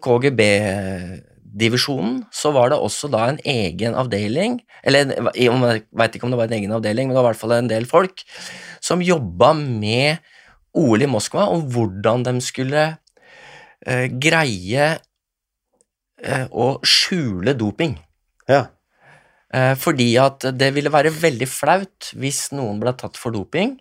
KGB-divisjonen så var det også da en egen avdeling, eller jeg veit ikke om det var en egen avdeling, men det var i hvert fall en del folk som jobba med OL i Moskva, og hvordan de skulle eh, greie eh, å skjule doping. Ja. Eh, fordi at det ville være veldig flaut hvis noen ble tatt for doping.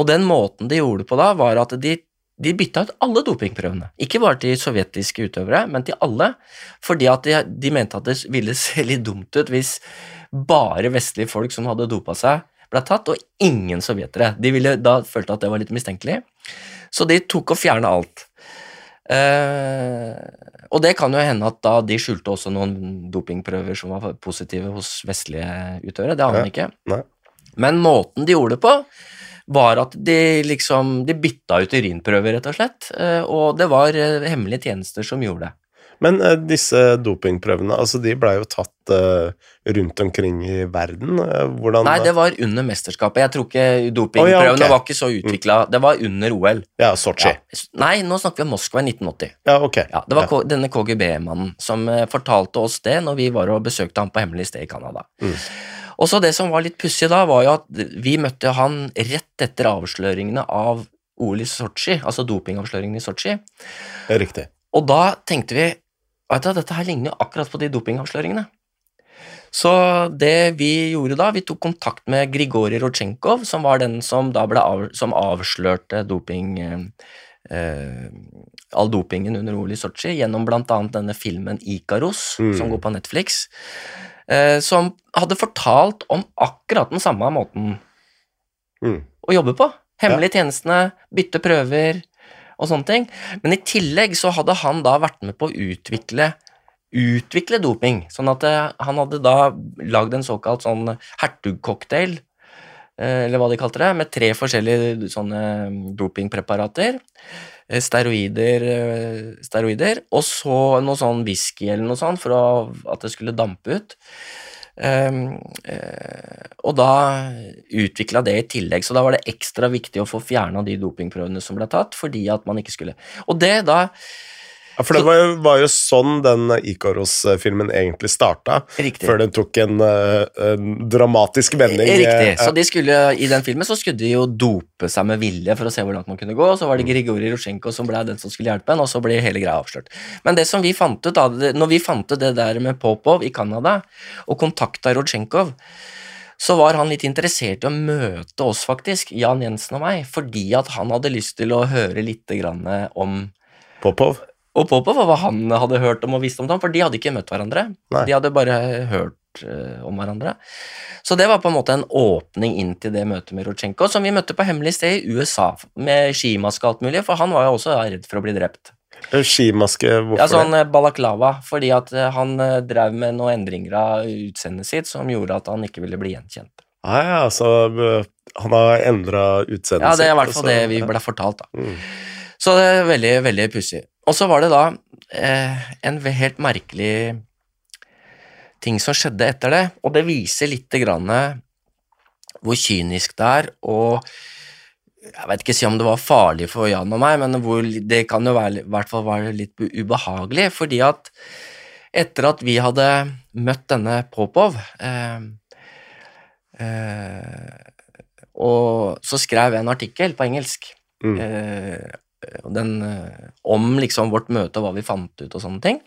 Og den måten de gjorde det på da, var at de, de bytta ut alle dopingprøvene. Ikke bare til sovjetiske utøvere, men til alle. Fordi at de, de mente at det ville se litt dumt ut hvis bare vestlige folk som hadde dopa seg, ble tatt, og ingen sovjetere. De ville da følte at det var litt mistenkelig. Så de tok og fjerna alt. Eh, og det kan jo hende at da de skjulte også noen dopingprøver som var positive hos vestlige utøvere. Det aner vi ikke. nei. Men måten de gjorde det på, var at de liksom De bytta ut urinprøver, rett og slett. eh, Og det var eh, hemmelige tjenester som gjorde det. Men eh, disse dopingprøvene, altså de blei jo tatt rundt omkring i verden. Hvordan Nei, det var under mesterskapet. Jeg tror ikke dopingprøvene oh, ja, okay. var ikke så utvikla. Det var under OL. Ja, Sotsji. Ja. Nei, nå snakker vi om Moskva i 1980. Ja, ok. Ja, Det var denne KGB-mannen som fortalte oss det når vi var og besøkte ham på hemmelig sted i Canada. Mm. Og så Det som var litt pussig da, var jo at vi møtte han rett etter avsløringene av OL i Sotsji, altså dopingavsløringene i Sotsji. Riktig. Og da tenkte vi du, dette her ligner jo akkurat på de dopingavsløringene. Så det vi gjorde da, vi tok kontakt med Grigorij Rodsjenkov, som var den som da ble av, som avslørte doping eh, all dopingen under OL i Sotsji, gjennom annet denne filmen Ikaros, Mm. som går på Netflix, som hadde fortalt om akkurat den samme måten Mm. å jobbe på. Hemmelige tjenestene, bytte prøver og sånne ting. Men i tillegg så hadde han da vært med på å utvikle utvikle doping, sånn at eh, han hadde da lagd en såkalt sånn hertugcocktail, eh, eller hva de kalte det, med tre forskjellige sånne dopingpreparater. eh, Steroider, eh, steroider, og så noe sånn whisky eller noe sånt for å, at det skulle dampe ut. Um, uh, og da utvikla det i tillegg, så da var det ekstra viktig å få fjerna de dopingprøvene som ble tatt, fordi at man ikke skulle Og det da Ja, for det var jo, var jo sånn den Ikaros-filmen egentlig starta, Riktig. før den tok en, eh, en dramatisk vending. Riktig. eh, Så de skulle, I den filmen så skulle de jo dope seg med vilje for å se hvor langt man kunne gå, og så var det Grigori Rusjenko som ble den som skulle hjelpe en, og så ble hele greia avslørt. Men det som vi fant ut da, når vi fant ut det der med Popov i Canada, og kontakta Rodsjenkov, så var han litt interessert i å møte oss, faktisk, Jan Jensen og meg, fordi at han hadde lyst til å høre litt grann om Popov. Og Popov og hva han hadde hørt om og visst om ham, for de hadde ikke møtt hverandre. Nei. De hadde bare hørt uh, om hverandre. Så det var på en måte en åpning inn til det møtet med Rodsjenko, som vi møtte på hemmelig sted i USA, med skimaske og alt mulig, for han var jo også redd for å bli drept. Skimaske, hvorfor Ja, sånn eh, balaklava, fordi at eh, han drev med noen endringer av utseendet sitt som gjorde at han ikke ville bli gjenkjent. Ah, ja, så han har endra utseendet Ja, det er i hvert fall det vi ble fortalt, da. Mm. Så det er veldig, veldig pussig. Og så var det da eh, en helt merkelig ting som skjedde etter det, og det viser litt grann hvor kynisk det er, og jeg vet ikke si om det var farlig for Jan og meg, men hvor det kan jo være, i hvert fall være litt ubehagelig, fordi at etter at vi hadde møtt denne Popov, eh, Eh, og så skrev jeg en artikkel på engelsk Mm. eh, den, eh, om liksom vårt møte og hva vi fant ut og sånne ting.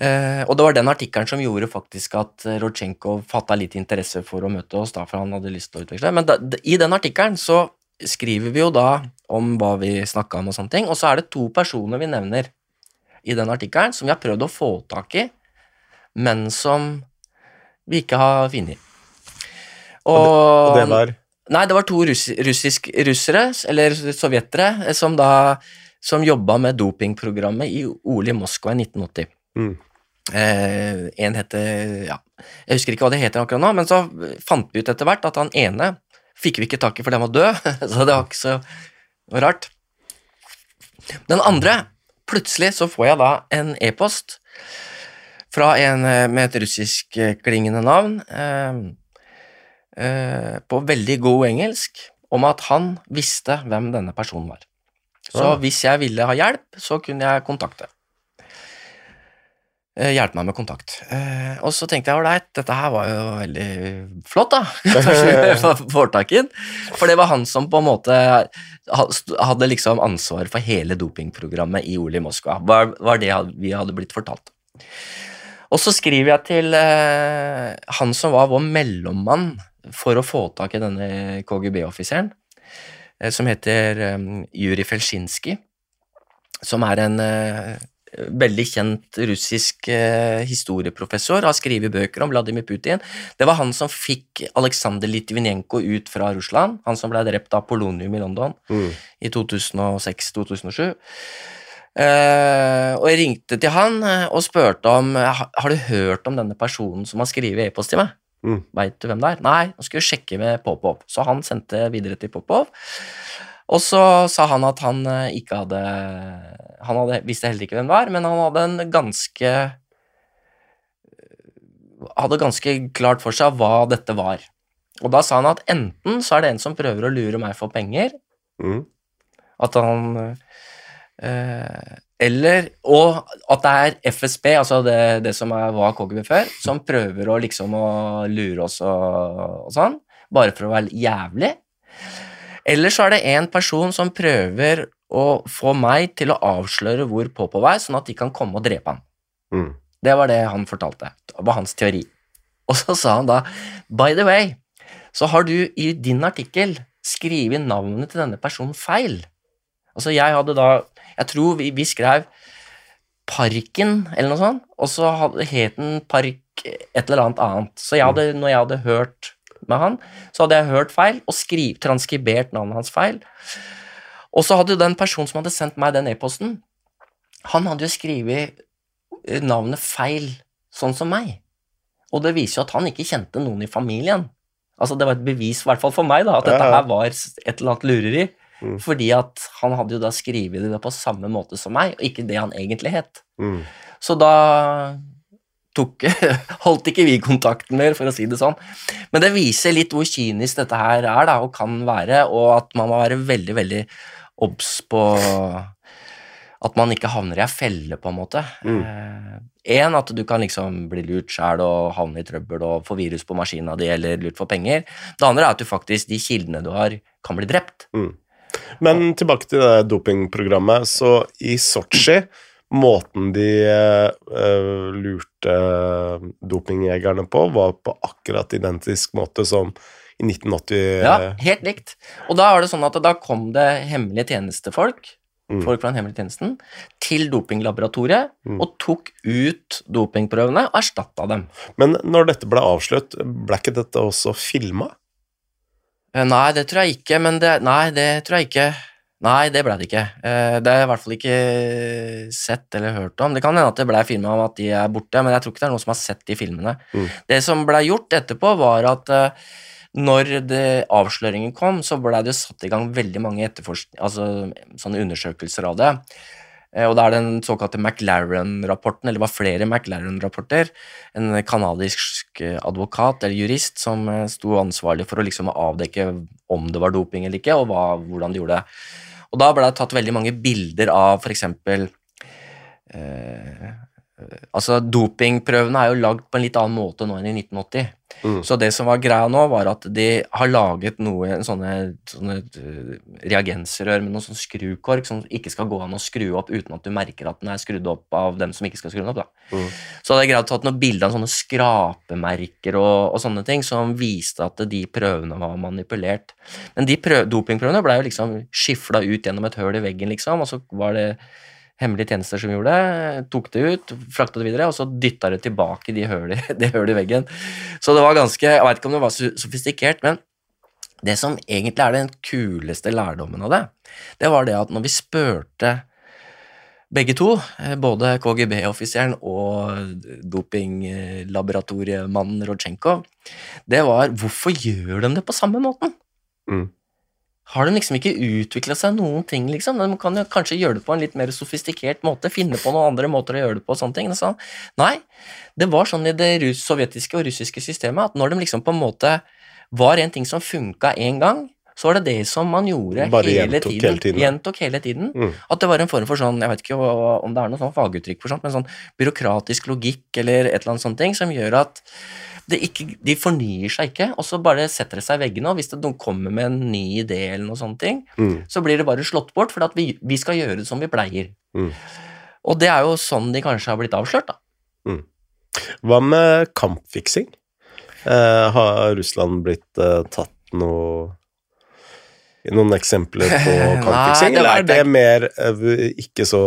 Eh, og det var den artikkelen som gjorde faktisk at eh, Rodsjenko fatta litt interesse for å møte oss, da, for han hadde lyst til å utveksle. Men da, i den artikkelen så skriver vi jo da om hva vi snakka om og sånne ting, og så er det to personer vi nevner i den artikkelen som vi har prøvd å få tak i, men som vi ikke har funnet. Og det var Nei, det var to russ, russisk, russere, eller sovjetere, eh, som da som jobba med dopingprogrammet i OL i Moskva i 1980. Mm. Eh, en heter ja, Jeg husker ikke hva det heter akkurat nå, men så fant vi ut etter hvert at han ene fikk vi ikke tak i fordi han var død, så det var ikke så rart. Den andre Plutselig så får jeg da en e-post fra en eh, med et russiskklingende navn. Eh, eh, på veldig god engelsk om at han visste hvem denne personen var. Så ja. hvis jeg ville ha hjelp, så kunne jeg kontakte. Eh, hjelpe meg med kontakt. Eh, og så tenkte jeg ålreit, dette her var jo veldig flott, da. Kanskje får tak i den. For det var han som på en måte hadde liksom ansvar for hele dopingprogrammet i OL i Moskva. Var, var det vi hadde blitt fortalt. Og så skriver jeg til eh, han som var vår mellommann for å få tak i denne KGB-offiseren, eh, som heter Juri Jurij Felsjinskij, som er en eh, veldig kjent russisk eh, historieprofessor, har skrevet bøker om Vladimir Putin. Det var han som fikk Aleksandr Litvinenko ut fra Russland, han som ble drept av polonium i London mm. i 2006-2007. Uh, og jeg ringte til han eh, og spurte om "Ha- Har du hørt om denne personen som har skrevet e-post til meg. Mm. Veit du hvem det er? Nei, nå skal vi sjekke med Popov. Så han sendte videre til Popov. Og så sa han at han eh, ikke hadde Han hadde, visste heller ikke hvem det var, men han hadde en ganske Hadde ganske klart for seg hva dette var. Og da sa han at enten så er det en som prøver å lure meg for penger, Mm. at han eh, Eller Og at det er FSB, altså det, det som er, var KGB før, som prøver å liksom å lure oss og, og sånn, bare for å være jævlig. Eller så er det en person som prøver å få meg til å avsløre hvor Popov er, sånn at de kan komme og drepe ham. Mm. Det var det han fortalte. Det var hans teori. Og så sa han da By the way, så har du i din artikkel skrevet navnet til denne personen feil. Altså, jeg hadde da Jeg tror vi, vi skrev Parken, eller noe sånt, og så het den Park et eller annet annet. Så jeg hadde, når jeg hadde hørt med han, så hadde jeg hørt feil og skriv, transkribert navnet hans feil. Og så hadde jo den personen som hadde sendt meg den e-posten, han hadde jo skrevet eh, navnet feil, sånn som meg. Og det viser jo at han ikke kjente noen i familien. Altså Det var et bevis, i hvert fall for meg, da, at dette her var et eller annet lureri. Mm. Fordi at han hadde jo da skrevet det på samme måte som meg, og ikke det han egentlig het. Mm. Så da tok, holdt ikke vi kontakten mer, for å si det sånn. Men det viser litt hvor kynisk dette her er, da, og kan være, og at man må være veldig, veldig obs på at man ikke havner i ei felle, på en måte. Mm. At du kan liksom bli lurt sjæl og havne i trøbbel og få virus på maskina di eller lurt for penger. Det andre er at du faktisk, de kildene du har, kan bli drept. Men tilbake til det dopingprogrammet. Så i Sotsji, måten de uh, lurte dopingjegerne på, var på akkurat identisk måte som i 1980. Ja, helt likt. Og da er det sånn at da kom det hemmelige tjenestefolk, Mm. folk fra den hemmelige tjenesten, til dopinglaboratoriet Mm. og tok ut dopingprøvene og erstatta dem. Men når dette ble avslørt, ble ikke dette også filma? Eh, Nei, det tror jeg ikke, men det Nei, det tror jeg ikke. Nei, det ble det ikke. Eh, Det har jeg i hvert fall ikke sett eller hørt om. Det kan hende at det ble filma om at de er borte, men jeg tror ikke det er noen som har sett de filmene. Mm. Det som ble gjort etterpå, var at eh, når det, avsløringen kom, så ble det satt i gang veldig mange altså, undersøkelser av det. Eh, Og da er den såkalte McLaren-rapporten, eller det var flere McLaren-rapporter. En kanadisk eh, advokat eller jurist som eh, sto ansvarlig for å liksom avdekke om det var doping eller ikke, og hva, hvordan de gjorde det. Og da ble det tatt veldig mange bilder av f.eks. Eh, altså, dopingprøvene er jo lagd på en litt annen måte nå enn i 1980. Mm. Så det som var greia nå, var at de har laget noe, sånne, sånne eh, reagensrør med noen sånn skrukork som ikke skal gå an å skru opp uten at du merker at den er skrudd opp av dem som ikke skal skru den opp. Mm. Så hadde jeg greid å tatt noen bilder av sånne skrapemerker og, og sånne ting som viste at de prøvene var manipulert. Men de prøv, dopingprøvene ble jo liksom skifla ut gjennom et høl i veggen, liksom, og så var det hemmelige tjenester som gjorde det, tok det ut, frakta det videre, og så dytta det tilbake i de hølet hølet i veggen. Så det var ganske Jeg veit ikke om det var sofistikert, men det som egentlig er den kuleste lærdommen av det, det var det at når vi spurte begge to, eh, både KGB-offiseren og dopinglaboratoriemannen Rodsjenkov, det var hvorfor gjør de det på samme måten? Mm. Har de liksom ikke utvikla seg noen ting, liksom? De kan jo kanskje gjøre det på en litt mer sofistikert måte, finne på noen andre måter å gjøre det på, og sånne ting. Så, nei, det var sånn i det sovjetiske og russiske systemet at når de liksom på en måte var en ting som funka én gang, så var det det som man gjorde Bare hele, gjentok tiden, hele tiden. Gjentok hele tiden. Mm. At det var en form for sånn, jeg vet ikke om det er noe sånn faguttrykk for sånt, men sånn byråkratisk logikk eller et eller annet sånt ting som gjør at ikke, de fornyer seg ikke, og så bare setter det seg i veggene, og hvis det, noen kommer med en ny idé eller noe sånne ting, Mm. så blir det bare slått bort, for at vi, vi skal gjøre det som vi pleier. Mm. Og det er jo sånn de kanskje har blitt avslørt, da. Hva med kampfiksing? Eh, har Russland blitt eh, tatt noe noen eksempler på kampfiksing, eller er det mer eh, ikke så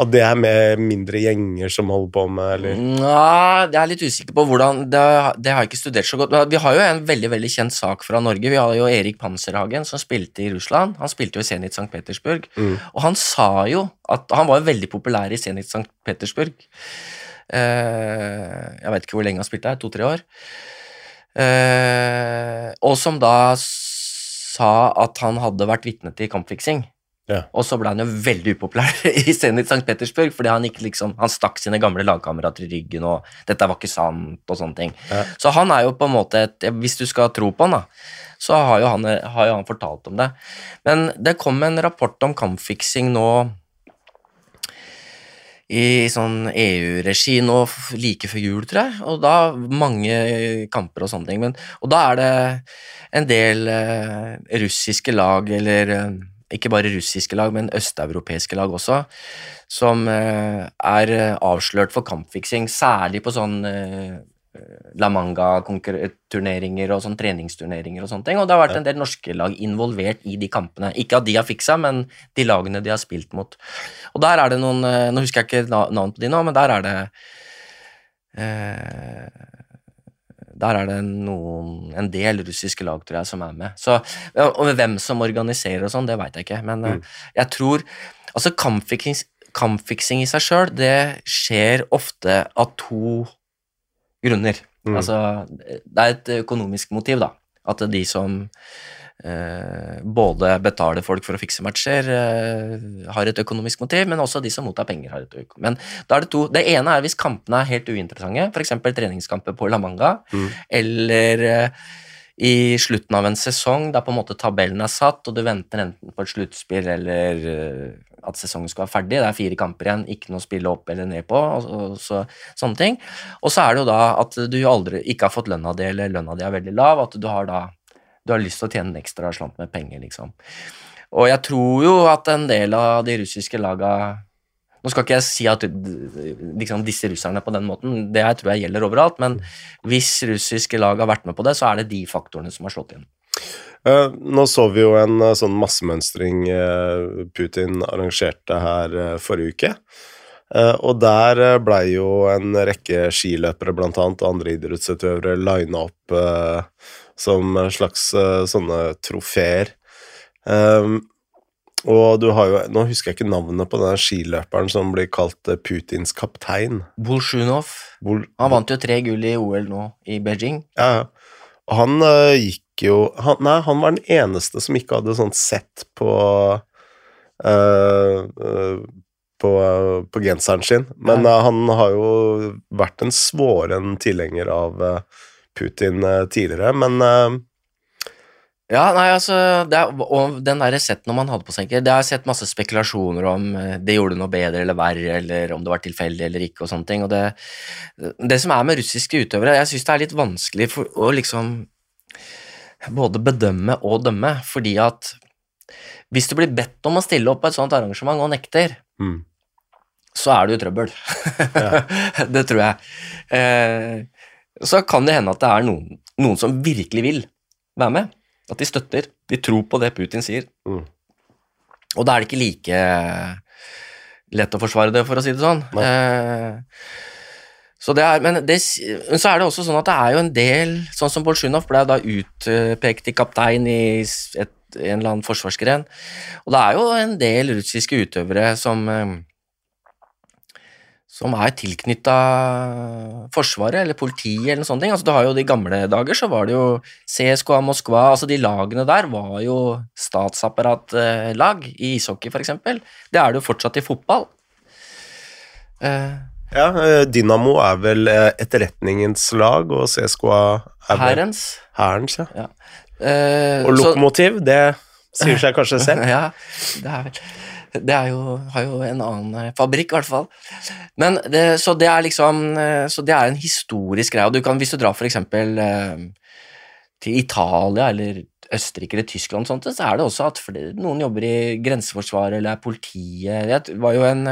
At det er med mindre gjenger som holder på med, eller Nei, jeg er litt usikker på hvordan det, det har jeg ikke studert så godt. Vi har jo en veldig veldig kjent sak fra Norge. Vi har jo Erik Panserhagen som spilte i Russland. Han spilte jo i Zenit St. Petersburg. Mm. Og han sa jo at Han var jo veldig populær i Zenit St. Petersburg. Eh, jeg vet ikke hvor lenge han spilte her, to-tre år. Eh, og som da sa at han hadde vært vitne til kampfiksing. Ja. Og så ble han jo veldig upopulær i Zenit St. Petersburg, fordi han liksom, han stakk sine gamle lagkamerater i ryggen, og dette var ikke sant, og sånne ting. Ja. Så han er jo på en måte et Hvis du skal tro på han, da, så har jo han, har jo han fortalt om det. Men det kom en rapport om kampfiksing nå i sånn EU-regi nå like før jul, tror jeg. Og da mange kamper og sånne ting. Men, og da er det en del eh, russiske lag, eller eh, ikke bare russiske lag, men østeuropeiske lag også, som eh, er avslørt for kampfiksing, særlig på sånn La Manga-turneringer og sånn treningsturneringer og sånne ting. Og det har vært en del norske lag involvert i de kampene. Ikke at de har fiksa, men de lagene de har spilt mot. Og der er det noen eh, Nå husker jeg ikke navnet navn på de nå, men der er det eh, Der er det noen, en del russiske lag, tror jeg, som er med. Så, og hvem som organiserer og sånn, det veit jeg ikke. Men mm. jeg tror Altså, kampfiksing, kampfiksing i seg sjøl, det skjer ofte av to grunner. Mm. Altså, det er et økonomisk motiv, da. At de som eh, både betaler folk for å fikse matcher, eh, har et økonomisk motiv, men også de som mottar penger, har et økonomisk Men da er det to. Det ene er hvis kampene er helt uinteressante, f.eks. treningskamper på La Manga, Mm. eller eh, i slutten av en sesong der på en måte tabellen er satt, og du venter enten på et sluttspill eller eh, at sesongen skal være ferdig. Det er fire kamper igjen, ikke noe å spille opp eller ned på. Og, og så, sånne ting. Og så er det jo da at du aldri ikke har fått lønna di, eller lønna di er veldig lav, at du har da du har lyst til å tjene en ekstra slant med penger, liksom. Og jeg tror jo at en del av de russiske laga Nå skal ikke jeg si at liksom, disse russerne på den måten, det jeg tror jeg gjelder overalt, men hvis russiske lag har vært med på det, så er det de faktorene som har slått inn. Eh, Nå så vi jo en eh, sånn massemønstring eh, Putin arrangerte her forrige uke. Og der blei jo en rekke skiløpere blant annet, og andre idrettsutøvere lina opp som slags sånne trofeer. Og du har jo Nå husker jeg ikke navnet på den skiløperen som blir kalt Putins kaptein. Bolsjunov Bol han vant jo tre gull i OL nå i Beijing. Ja, ja. Han gikk jo han, Nei, han var den eneste som ikke hadde sånt sett på Uh, uh, på, på genseren sin. Men øh, han har jo vært en svoren tilhenger av Putin tidligere, men Ja, nei, altså det er, Og den der setten man hadde på seg, det har jeg sett masse spekulasjoner om eh, det gjorde noe bedre eller verre, eller om det var tilfeldig eller ikke, og sånne ting. Og det, det som er med russiske utøvere, jeg syns det er litt vanskelig for, å liksom både bedømme og dømme, fordi at hvis du blir bedt om å stille opp på et sånt arrangement og nekter, Mm. så er du i trøbbel. det tror jeg. Eh, så kan det hende at det er noen, noen som virkelig vil være med. At de støtter. De tror på det Putin sier. Mm. Og da er det ikke like lett å forsvare det, for å si det sånn. Eh, så det er, men, det, men så er det også sånn at det er jo en del Sånn som Bolsjunov ble da utpekt til kaptein i et, en eller annen forsvarsgren. Og det er jo en del russiske utøvere som eh, som er tilknytta Forsvaret eller politiet eller noe sånt. Altså, du har jo De gamle dager så var det jo CSKA Moskva, altså de lagene der var jo statsapparatlag i ishockey, f.eks. Det er det jo fortsatt i fotball. Eh, Ja, eh, Dynamo er vel eh, etterretningens lag, og CSKA er Hærens. Hærens, ja. Eh, Og så- Lokomotiv, det sier seg kanskje selv. Ja, det er vel Det er jo, har jo en annen eh, fabrikk, i hvert fall. Men det, så det er liksom Så det er en historisk greie. Og du kan, hvis du drar eksempel eh, til Italia eller Østerrike eller Tyskland, sånt, så er det også at noen jobber i grenseforsvaret eller er politiet. Det var jo en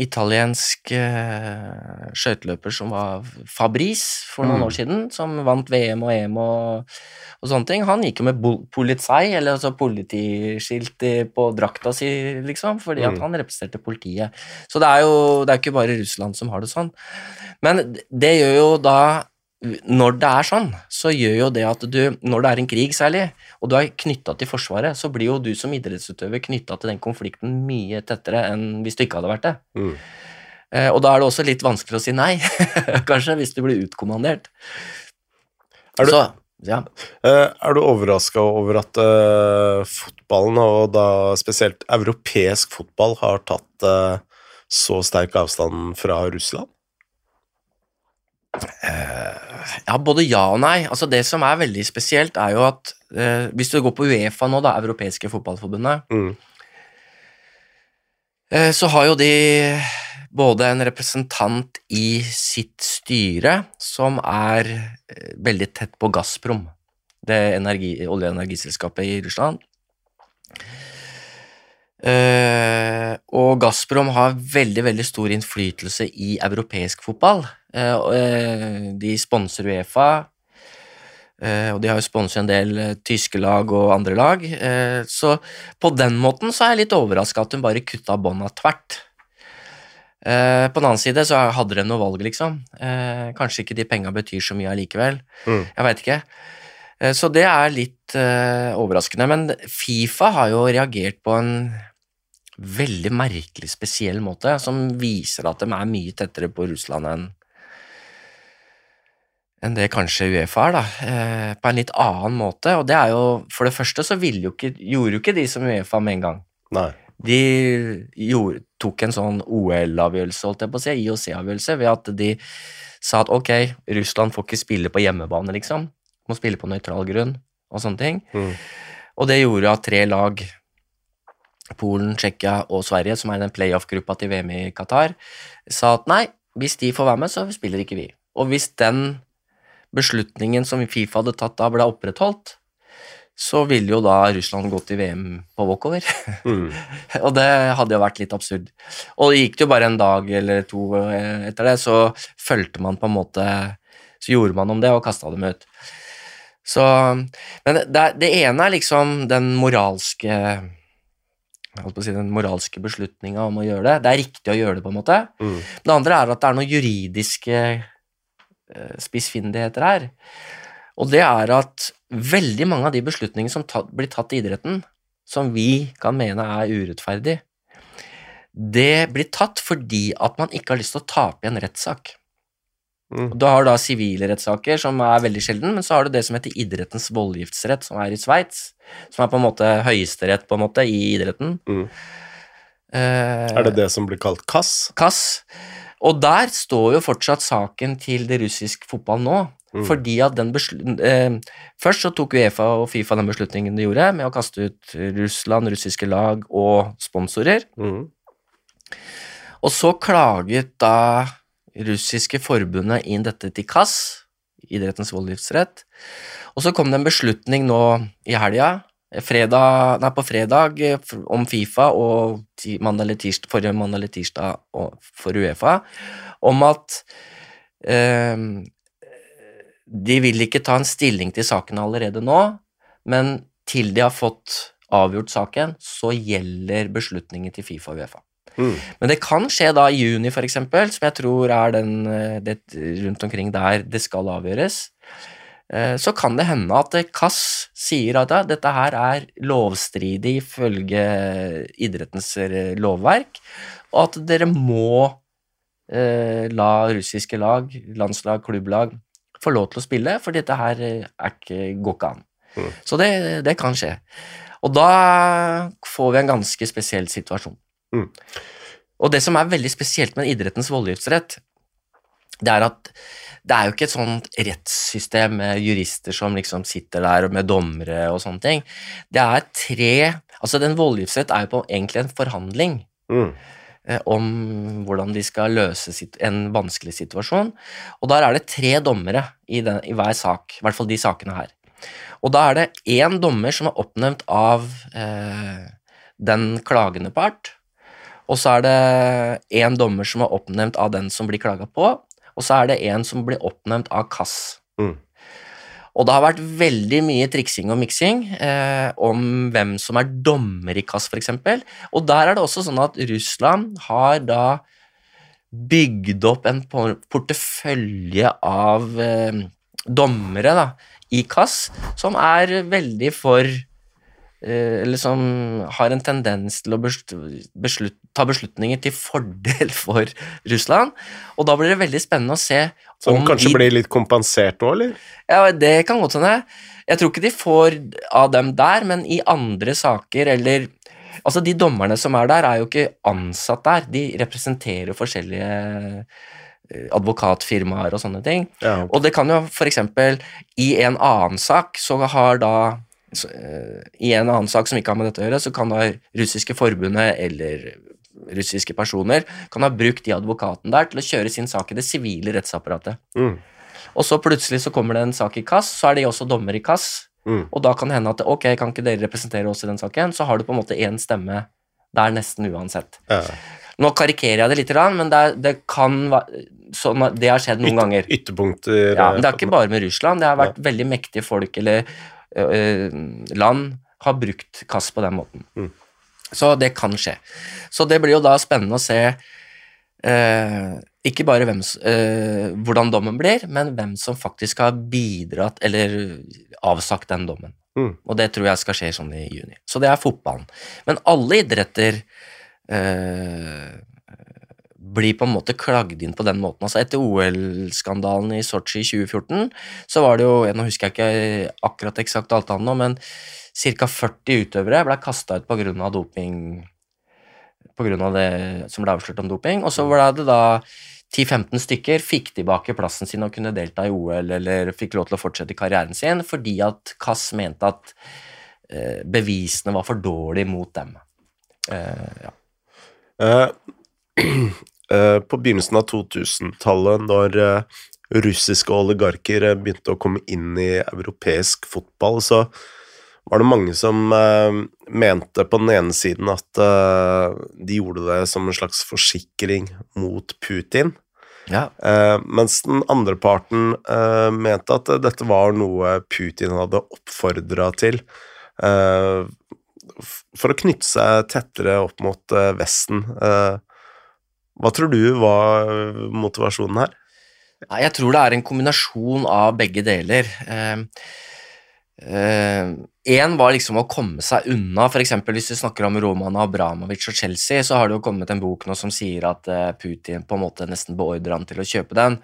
italiensk eh, skøyteløper som var Fabrice for noen Mm. år siden, som vant VM og EM og, og sånne ting. Han gikk jo med polizei, eller altså politiskilt på drakta si, liksom, fordi at Mm. han representerte politiet. Så det er jo det er ikke bare Russland som har det sånn. Men det gjør jo da Når det er sånn, så gjør jo det at du Når det er en krig, særlig, og du er knytta til Forsvaret, så blir jo du som idrettsutøver knytta til den konflikten mye tettere enn hvis du ikke hadde vært det. Mm. Eh, og da er det også litt vanskelig å si nei, kanskje, hvis du blir utkommandert. Er du- Så, ja. Eh, Er du overraska over at eh, fotballen, og da spesielt europeisk fotball, har tatt eh, så sterk avstand fra Russland? Ja, både ja og nei. Altså Det som er veldig spesielt, er jo at eh, hvis du går på Uefa nå, da, Europeiske fotballforbundet, Mm. eh, så har jo de både en representant i sitt styre som er eh, veldig tett på Gazprom, det energi, olje- og energiselskapet i Russland. Eh, og Gazprom har veldig veldig stor innflytelse i europeisk fotball. Eh, eh, de sponser Uefa, eh, og de har jo sponset en del tyske lag og andre lag. Så på den måten så er jeg litt overraska at hun bare kutta bånda tvert. På den annen side så hadde de noe valg, liksom. Kanskje ikke de penga betyr så mye allikevel. Mm. Jeg veit ikke. Så det er litt overraskende. Men Fifa har jo reagert på en veldig merkelig, spesiell måte, som viser at de er mye tettere på Russland enn enn det kanskje Uefa er, da. Eh, på en litt annen måte. Og det er jo For det første så jo ikke, gjorde jo ikke de som Uefa med en gang. Nei. De gjorde, tok en sånn OL-avgjørelse, holdt jeg på å si, IOC-avgjørelse, ved at de sa at ok, Russland får ikke spille på hjemmebane, liksom. Må spille på nøytral grunn, og sånne ting. Mm. Og det gjorde at tre lag, Polen, Tsjekkia og Sverige, som er den playoff-gruppa til VM i Qatar, sa at nei, hvis de får være med, så spiller ikke vi. Og hvis den beslutningen som Fifa hadde tatt da, ble opprettholdt, så ville jo da Russland gå til VM på walkover. Mm. Og det hadde jo vært litt absurd. Og det gikk det jo bare en dag eller to eh, etter det, så fulgte man på en måte Så gjorde man om det og kasta dem ut. Så Men det, det ene er liksom den moralske holdt på å si, den moralske beslutninga om å gjøre det. Det er riktig å gjøre det, på en måte. Mm. Det andre er at det er noen juridiske spissfindigheter her. Og det er at veldig mange av de beslutningene som tatt, blir tatt i idretten, som vi kan mene er urettferdig, det blir tatt fordi at man ikke har lyst til å tape i en rettssak. Mm. Du har da sivile rettssaker, som er veldig sjelden, men så har du det som heter idrettens voldgiftsrett, som er i Sveits, som er på en måte høyesterett på en måte i idretten. Mm. Eh, Er det det som blir kalt kass? Kass. Og der står jo fortsatt saken til det russisk fotball nå. Mm. Fordi at den eh, Først så tok Uefa og Fifa den beslutningen de gjorde, med å kaste ut Russland, russiske lag og sponsorer. Mm. Og så klaget da russiske forbundet inn dette til KAS, idrettens voldgiftsrett. Og så kom det en beslutning nå i helga, fredag, nei, på fredag, eh, om Fifa og mandag eller tirsdag, forrige mandag eller tirsdag for Uefa, om at eh, de vil ikke ta en stilling til saken allerede nå, men til de har fått avgjort saken, så gjelder beslutningen til Fifa og Uefa. Mm. Men det kan skje da i juni, eksempel, som jeg tror er den eh, det, rundt omkring der det skal avgjøres. Eh, Så kan det hende at Kass sier at dette her er lovstridig ifølge idrettens eh, lovverk, og at dere må eh, la russiske lag, landslag, klubblag, få lov til å spille, for dette her er ikke, går ikke an. Mm. Så det, det kan skje. Og da får vi en ganske spesiell situasjon. Mm. Og det som er veldig spesielt med idrettens voldgiftsrett, det er at det er jo ikke et sånt rettssystem med jurister som liksom sitter der og med dommere og sånne ting. Det er tre Altså, den voldgiftsrett er jo på egentlig en forhandling Mm. eh, om hvordan de skal løse en vanskelig situasjon. Og der er det tre dommere i, den, i hver sak, i hvert fall de sakene her. Og da er det én dommer som er oppnevnt av eh, den klagende part, og så er det én dommer som er oppnevnt av den som blir klaga på, og så er det en som blir oppnevnt av KASS. Mm. Og det har vært veldig mye triksing og miksing eh, om hvem som er dommer i KASS, f.eks. Og der er det også sånn at Russland har da bygd opp en portefølje av eh, dommere da, i KASS som er veldig for eh, Eller som har en tendens til å beslut, ta beslutninger til fordel for Russland. Og da blir det veldig spennende å se Som om kanskje de, blir litt kompensert nå, eller? ja, det kan godt hende. Jeg tror ikke de får av dem der, men i andre saker eller Altså, de dommerne som er der, er jo ikke ansatt der. De representerer forskjellige eh, advokatfirmaer og sånne ting. Ja. Og det kan jo eksempel i en annen sak så har da så, eh, I en annen sak som ikke har med dette å gjøre, så kan da russiske forbundet eller russiske personer kan ha brukt de advokaten der til å kjøre sin sak i det sivile rettsapparatet. Mm. Og så plutselig så kommer det en sak i Kass, så er de også dommer i Kass. Mm. og da kan det hende at ok, kan ikke dere representere oss i den saken, så har du på en måte én stemme der nesten uansett. Ja. Nå karikerer jeg det litt, men det, er, det kan være sånn Det har skjedd noen Yt- ganger. Ytterpunkter Ja, men det er ikke bare med Russland. Det har vært veldig mektige folk eller land har brukt KAS på den måten. Mm. Så det kan skje. Så det blir jo da spennende å se eh, ikke bare hvem, eh, hvordan dommen blir, men hvem som faktisk har bidratt eller avsagt den dommen. Mm. Og det tror jeg skal skje sånn i juni. Så det er fotballen. Men alle idretter eh, blir på en måte klagd inn på den måten. Altså Etter OL-skandalen i Sotsji i 2014, så var det jo Nå husker jeg ikke akkurat eksakt alt annet nå, men ca. 40 utøvere ble kasta ut pga. doping av det som ble avslørt om doping. Og så ble det da 10-15 stykker fikk tilbake plassen sin og kunne delta i OL eller fikk lov til å fortsette karrieren sin fordi at Kass mente at eh, bevisene var for dårlige mot dem. Eh, ja. Eh, på begynnelsen av 2000-tallet, når eh, russiske oligarker eh, begynte å komme inn i europeisk fotball, så var det mange som eh, mente på den ene siden at eh, de gjorde det som en slags forsikring mot Putin, ja. eh, mens den andre parten eh, mente at dette var noe Putin hadde oppfordra til. eh, for å knytte seg tettere opp mot eh, Vesten. Eh, hva tror du var eh, motivasjonen her? Jeg tror det er en kombinasjon av begge deler. Én var liksom å komme seg unna, f.eks. hvis du snakker om Roman Abramovic og Chelsea, så har det jo kommet en bok nå som sier at eh, Putin på en måte nesten beordrer han til å kjøpe den,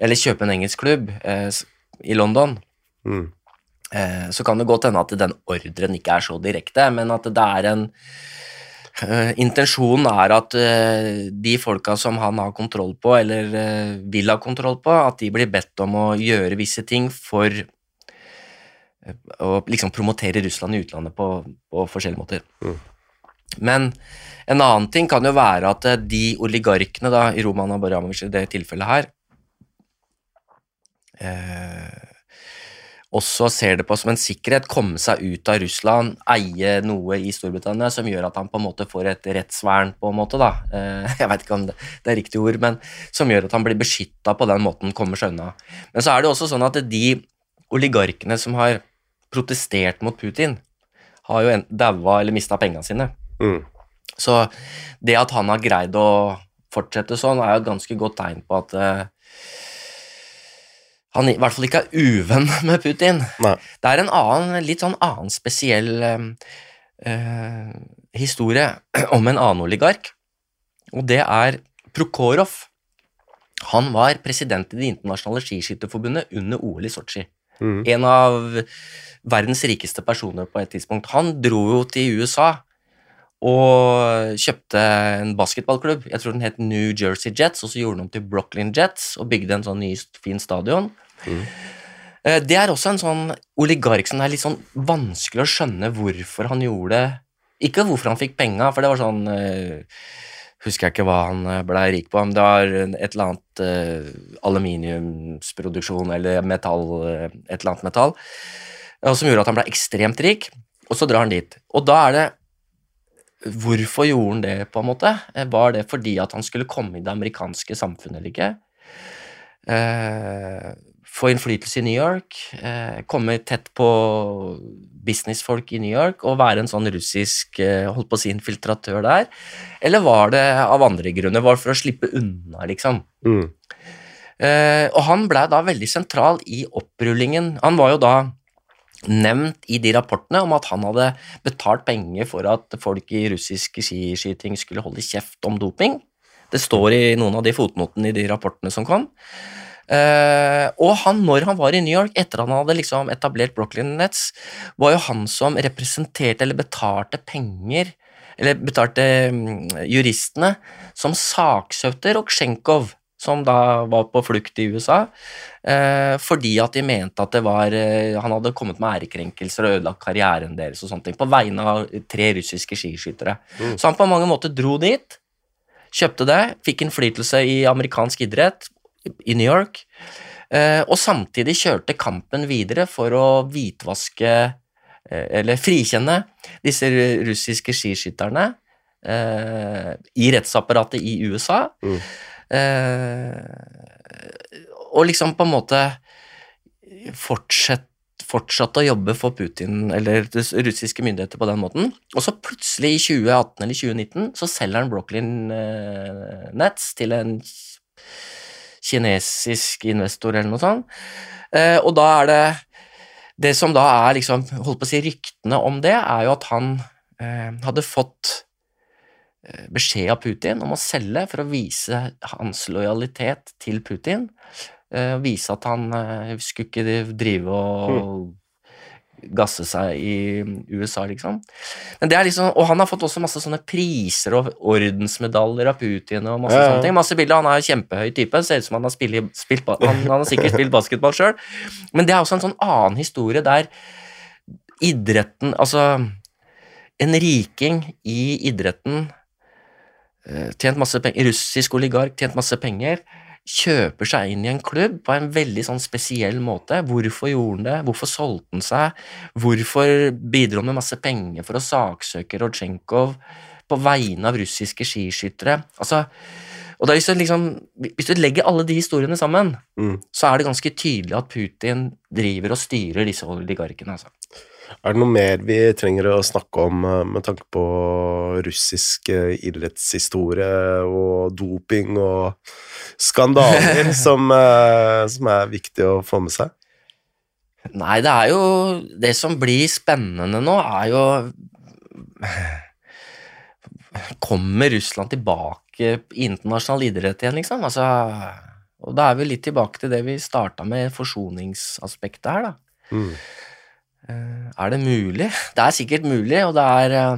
eller kjøpe en engelsk klubb eh, i London. Mm. Eh, så kan det godt hende at den ordren ikke er så direkte, men at det er en eh, intensjonen er at eh, de folka som han har kontroll på, eller eh, vil ha kontroll på, at de blir bedt om å gjøre visse ting for å liksom promotere Russland i utlandet på, på forskjellige måter. Mm. Men en annen ting kan jo være at de oligarkene da, i Roman Abramovic i det tilfellet her eh, også ser det på som en sikkerhet, komme seg ut av Russland, eie noe i Storbritannia som gjør at han på en måte får et rettsvern, på en måte, da. Eh, jeg vet ikke om det, det er riktig ord, men som gjør at han blir beskytta på den måten, kommer seg unna. Men så er det også sånn at de oligarkene som har protestert mot Putin, har jo daua eller mista pengene sine. Mm. Så det at han har greid å fortsette sånn, er jo et ganske godt tegn på at eh, han i hvert fall ikke er uvenn med Putin. Nei. Det er en annen, litt sånn annen spesiell eh, eh, historie om en annen oligark, og det er Prokhorov. Han var president i Det internasjonale skiskytterforbundet under OL i Sotsji. Mm. En av verdens rikeste personer på et tidspunkt. Han dro jo til USA og kjøpte en basketballklubb. Jeg tror den het New Jersey Jets, og så gjorde den om til Brooklyn Jets og bygde en sånn ny, fin stadion. Mm. Eh, Det er også en sånn oligark som er litt sånn vanskelig å skjønne hvorfor han gjorde det. Ikke hvorfor han fikk penga, for det var sånn eh, Husker jeg ikke hva han eh, blei rik på, men det var et eller annet aluminiumsproduksjon eller metall, et eller annet metall, som gjorde at han ble ekstremt rik, og så drar han dit. Og da er det Hvorfor gjorde han det, på en måte? Eh, Var det fordi at han skulle komme i det amerikanske samfunnet eller ikke? Eh, få innflytelse i New York, eh, komme tett på businessfolk i New York og være en sånn russisk eh, holdt på å si infiltratør der? Eller var det av andre grunner? Var det for å slippe unna, liksom? Mm. Eh, og han ble da veldig sentral i opprullingen. Han var jo da nevnt i de rapportene om at han hadde betalt penger for at folk i russisk skiskyting skulle holde kjeft om doping. Det står i noen av de fotnotene i de rapportene som kom. Uh, og han, når han var i New York, etter han hadde liksom etablert Brooklyn Nets, var jo han som representerte eller betalte penger Eller betalte um, juristene som saksøkte Roksjenkov, som da var på flukt i USA, eh, fordi at de mente at det var eh, han hadde kommet med ærekrenkelser og ødelagt karrieren deres og sånne ting, på vegne av tre russiske skiskyttere. Mm. Så han på mange måter dro dit, kjøpte det, fikk innflytelse i amerikansk idrett i New York, eh, og samtidig kjørte kampen videre for å hvitvaske eller frikjenne disse russiske skiskytterne eh, i rettsapparatet i USA. Mm. Eh, og liksom på en måte fortsette fortsatt å jobbe for Putin eller russiske myndigheter på den måten. Og så plutselig i 2018 eller 2019 så selger han Brooklyn eh, Nets til en kinesisk investor eller noe sånt. Eh, og da er det Det som da er liksom, holdt på å si ryktene om det, er jo at han hadde fått beskjed av Putin om å selge for å vise hans lojalitet til Putin. eh, Vise at han eh, skulle ikke drive og gasse seg i USA, liksom. Men det er liksom, Og han har fått også masse sånne priser og ordensmedaljer av Putin. og masse Ja, ja. sånne ting. Masse bilder, Han er en kjempehøy type, ser ut som han har spilt, spilt han, han har sikkert spilt basketball sjøl. Men det er også en sånn annen historie der idretten Altså, en riking i idretten eh, tjent masse penger, russisk oligark tjent masse penger, kjøper seg inn i en klubb på en veldig sånn spesiell måte. Hvorfor gjorde han det? Hvorfor solgte han seg? Hvorfor bidro han med masse penger for å saksøke Rodsjenkov på vegne av russiske skiskyttere? Altså, og da, hvis, du liksom, Hvis du legger alle de historiene sammen, Mm. så er det ganske tydelig at Putin driver og styrer disse oligarkene. Altså. Er det noe mer vi trenger å snakke om eh, med tanke på russisk eh, idrettshistorie og doping og skandaler som, eh, som er viktig å få med seg? Nei, det er jo Det som blir spennende nå, er jo Kommer Russland tilbake i internasjonal idrett igjen, liksom? Altså, og da er vi litt tilbake til det vi starta med, forsoningsaspektet her, da. Mm. Eh, Er det mulig? Det er sikkert mulig, og det er eh,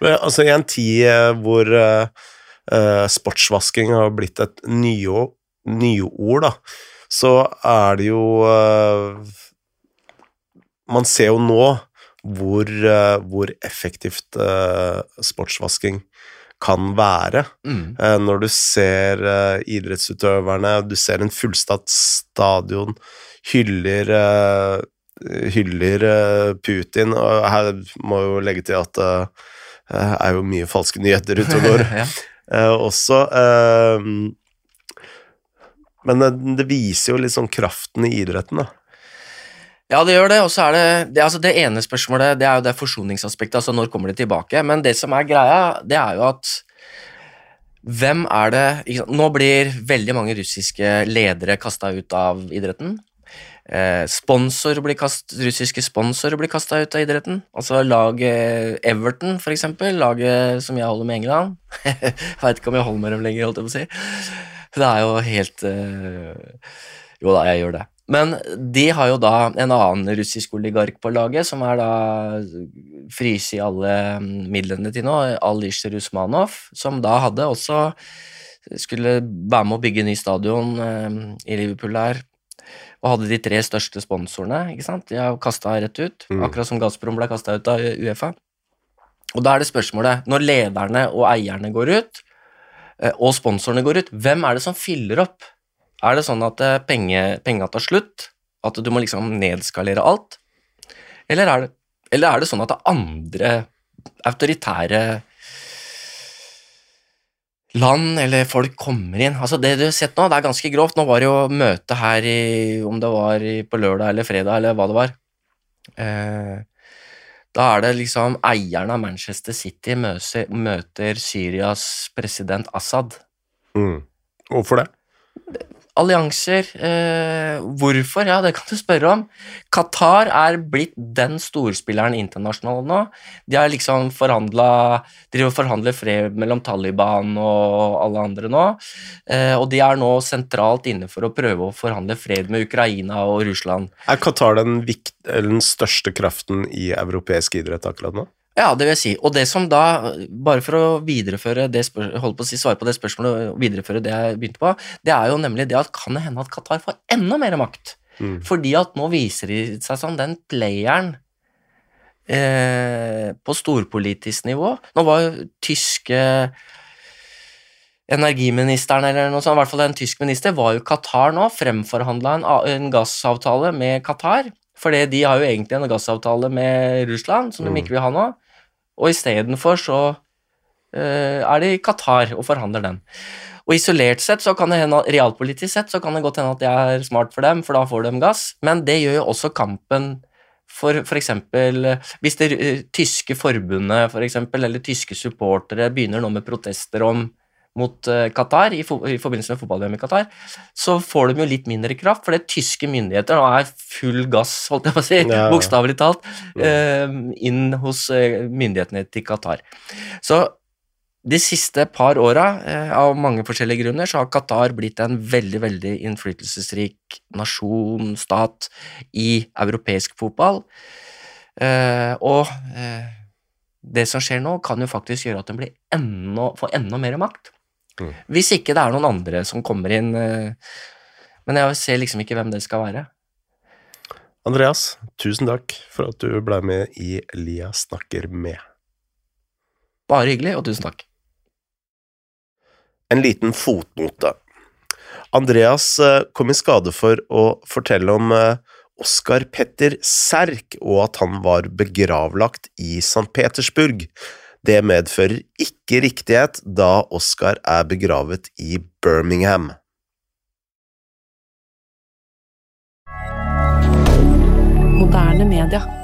Men, altså, I en tid eh, hvor uh, sportsvasking har blitt et nyord, nyord da, så er det jo uh, Man ser jo nå hvor, uh, hvor effektivt sportsvasking kan være. Mm. Når du ser idrettsutøverne, du ser en fullstatt stadion, hyller hyller eh, Putin, og her må jeg jo legge til at det er jo mye falske nyheter ute og går ja. eh, også. eh, men det, viser jo sånn kraften i idretten, da. Ja, det gjør det, og så er det det, altså det ene spørsmålet det er jo det forsoningsaspektet, altså når kommer det tilbake? Men det som er greia, det er jo at hvem er det? Nå blir veldig mange russiske ledere kasta ut av idretten. Eh, sponsor blir kast, russiske sponsorer blir kasta ut av idretten. Altså laget Everton, for eksempel, laget som jeg holder med England. jeg veit ikke om jeg holder med dem lenger, holdt jeg på å si. Det er jo helt eh, Jo da, jeg gjør det. Men de har jo da en annen russisk oligark på laget, som er da fryst i alle midlene til nå, Alish Rusmanov, som da hadde også skulle være med å bygge ny stadion eh, i Liverpool der, og hadde de tre største sponsorene. ikke sant? De har kasta rett ut, Mm. akkurat som Gazprom ble kasta ut av Uefa. Og da er det spørsmålet, når lederne og eierne går ut, eh, og sponsorene går ut, hvem er det som fyller opp? Er det sånn at eh, penge, penga tar slutt? At du må liksom nedskalere alt? Eller er det, eller er det sånn at det er andre autoritære land eller folk kommer inn? Altså Det du har sett nå, det er ganske grovt. Nå var det jo møte her i Om det var på lørdag eller fredag, eller hva det var. Eh, da er det liksom eieren av Manchester City møter, møter Syrias president Assad. Mm. Hvorfor det? Allianser. Eh, hvorfor? Ja, det kan du spørre om. Qatar er blitt den storspilleren internasjonalt nå. De har liksom forhandla Driver og forhandler fred mellom Taliban og alle andre nå. Eh, og de er nå sentralt inne for å prøve å forhandle fred med Ukraina og Russland. Er Qatar den, den største kraften i europeisk idrett akkurat nå? Ja, det vil jeg si. Og det som da, bare for å videreføre det holde på å si, svare på det spørsmålet og videreføre det jeg begynte på, det er jo nemlig det at kan det hende at Qatar får enda mer makt? Mm. Fordi at nå viser de seg som den playeren eh, på storpolitisk nivå. Nå var jo tyske energiministeren eller noe sånt, i hvert fall en tysk minister, var jo Qatar nå, fremforhandla en, en gassavtale med Qatar. Fordi de har jo egentlig en gassavtale med Russland, som Mm. de ikke vil ha nå. Og istedenfor så uh, er de i Qatar og forhandler den. Og isolert sett, så kan det hende, realpolitisk sett, så kan det godt hende at det er smart for dem, for da får de gass, men det gjør jo også kampen for f.eks. hvis det uh, tyske forbundet for eksempel, eller tyske supportere begynner nå med protester om mot eh, Qatar i, i forbindelse med fotball-VM i Qatar, så får de jo litt mindre kraft, fordi tyske myndigheter nå er full gass, holdt jeg på å si, Ja. bokstavelig talt, ja. inn hos eh, myndighetene til Qatar. Så de siste par åra, eh, av mange forskjellige grunner, så har Qatar blitt en veldig, veldig innflytelsesrik nasjon, stat, i europeisk fotball. Eh, og eh, det som skjer nå, kan jo faktisk gjøre at den enda, får enda mer makt. Mm. Hvis ikke det er noen andre som kommer inn. Eh, men jeg ser liksom ikke hvem det skal være. Andreas, tusen takk for at du ble med i Lia snakker med. Bare hyggelig, og tusen takk. En liten fotnote. Andreas eh, kom i skade for å fortelle om eh, Oskar Petter Serk, og at han var begravlagt i St. Petersburg. Det medfører ikke riktighet, da Oscar er begravet i Birmingham. Moderne media.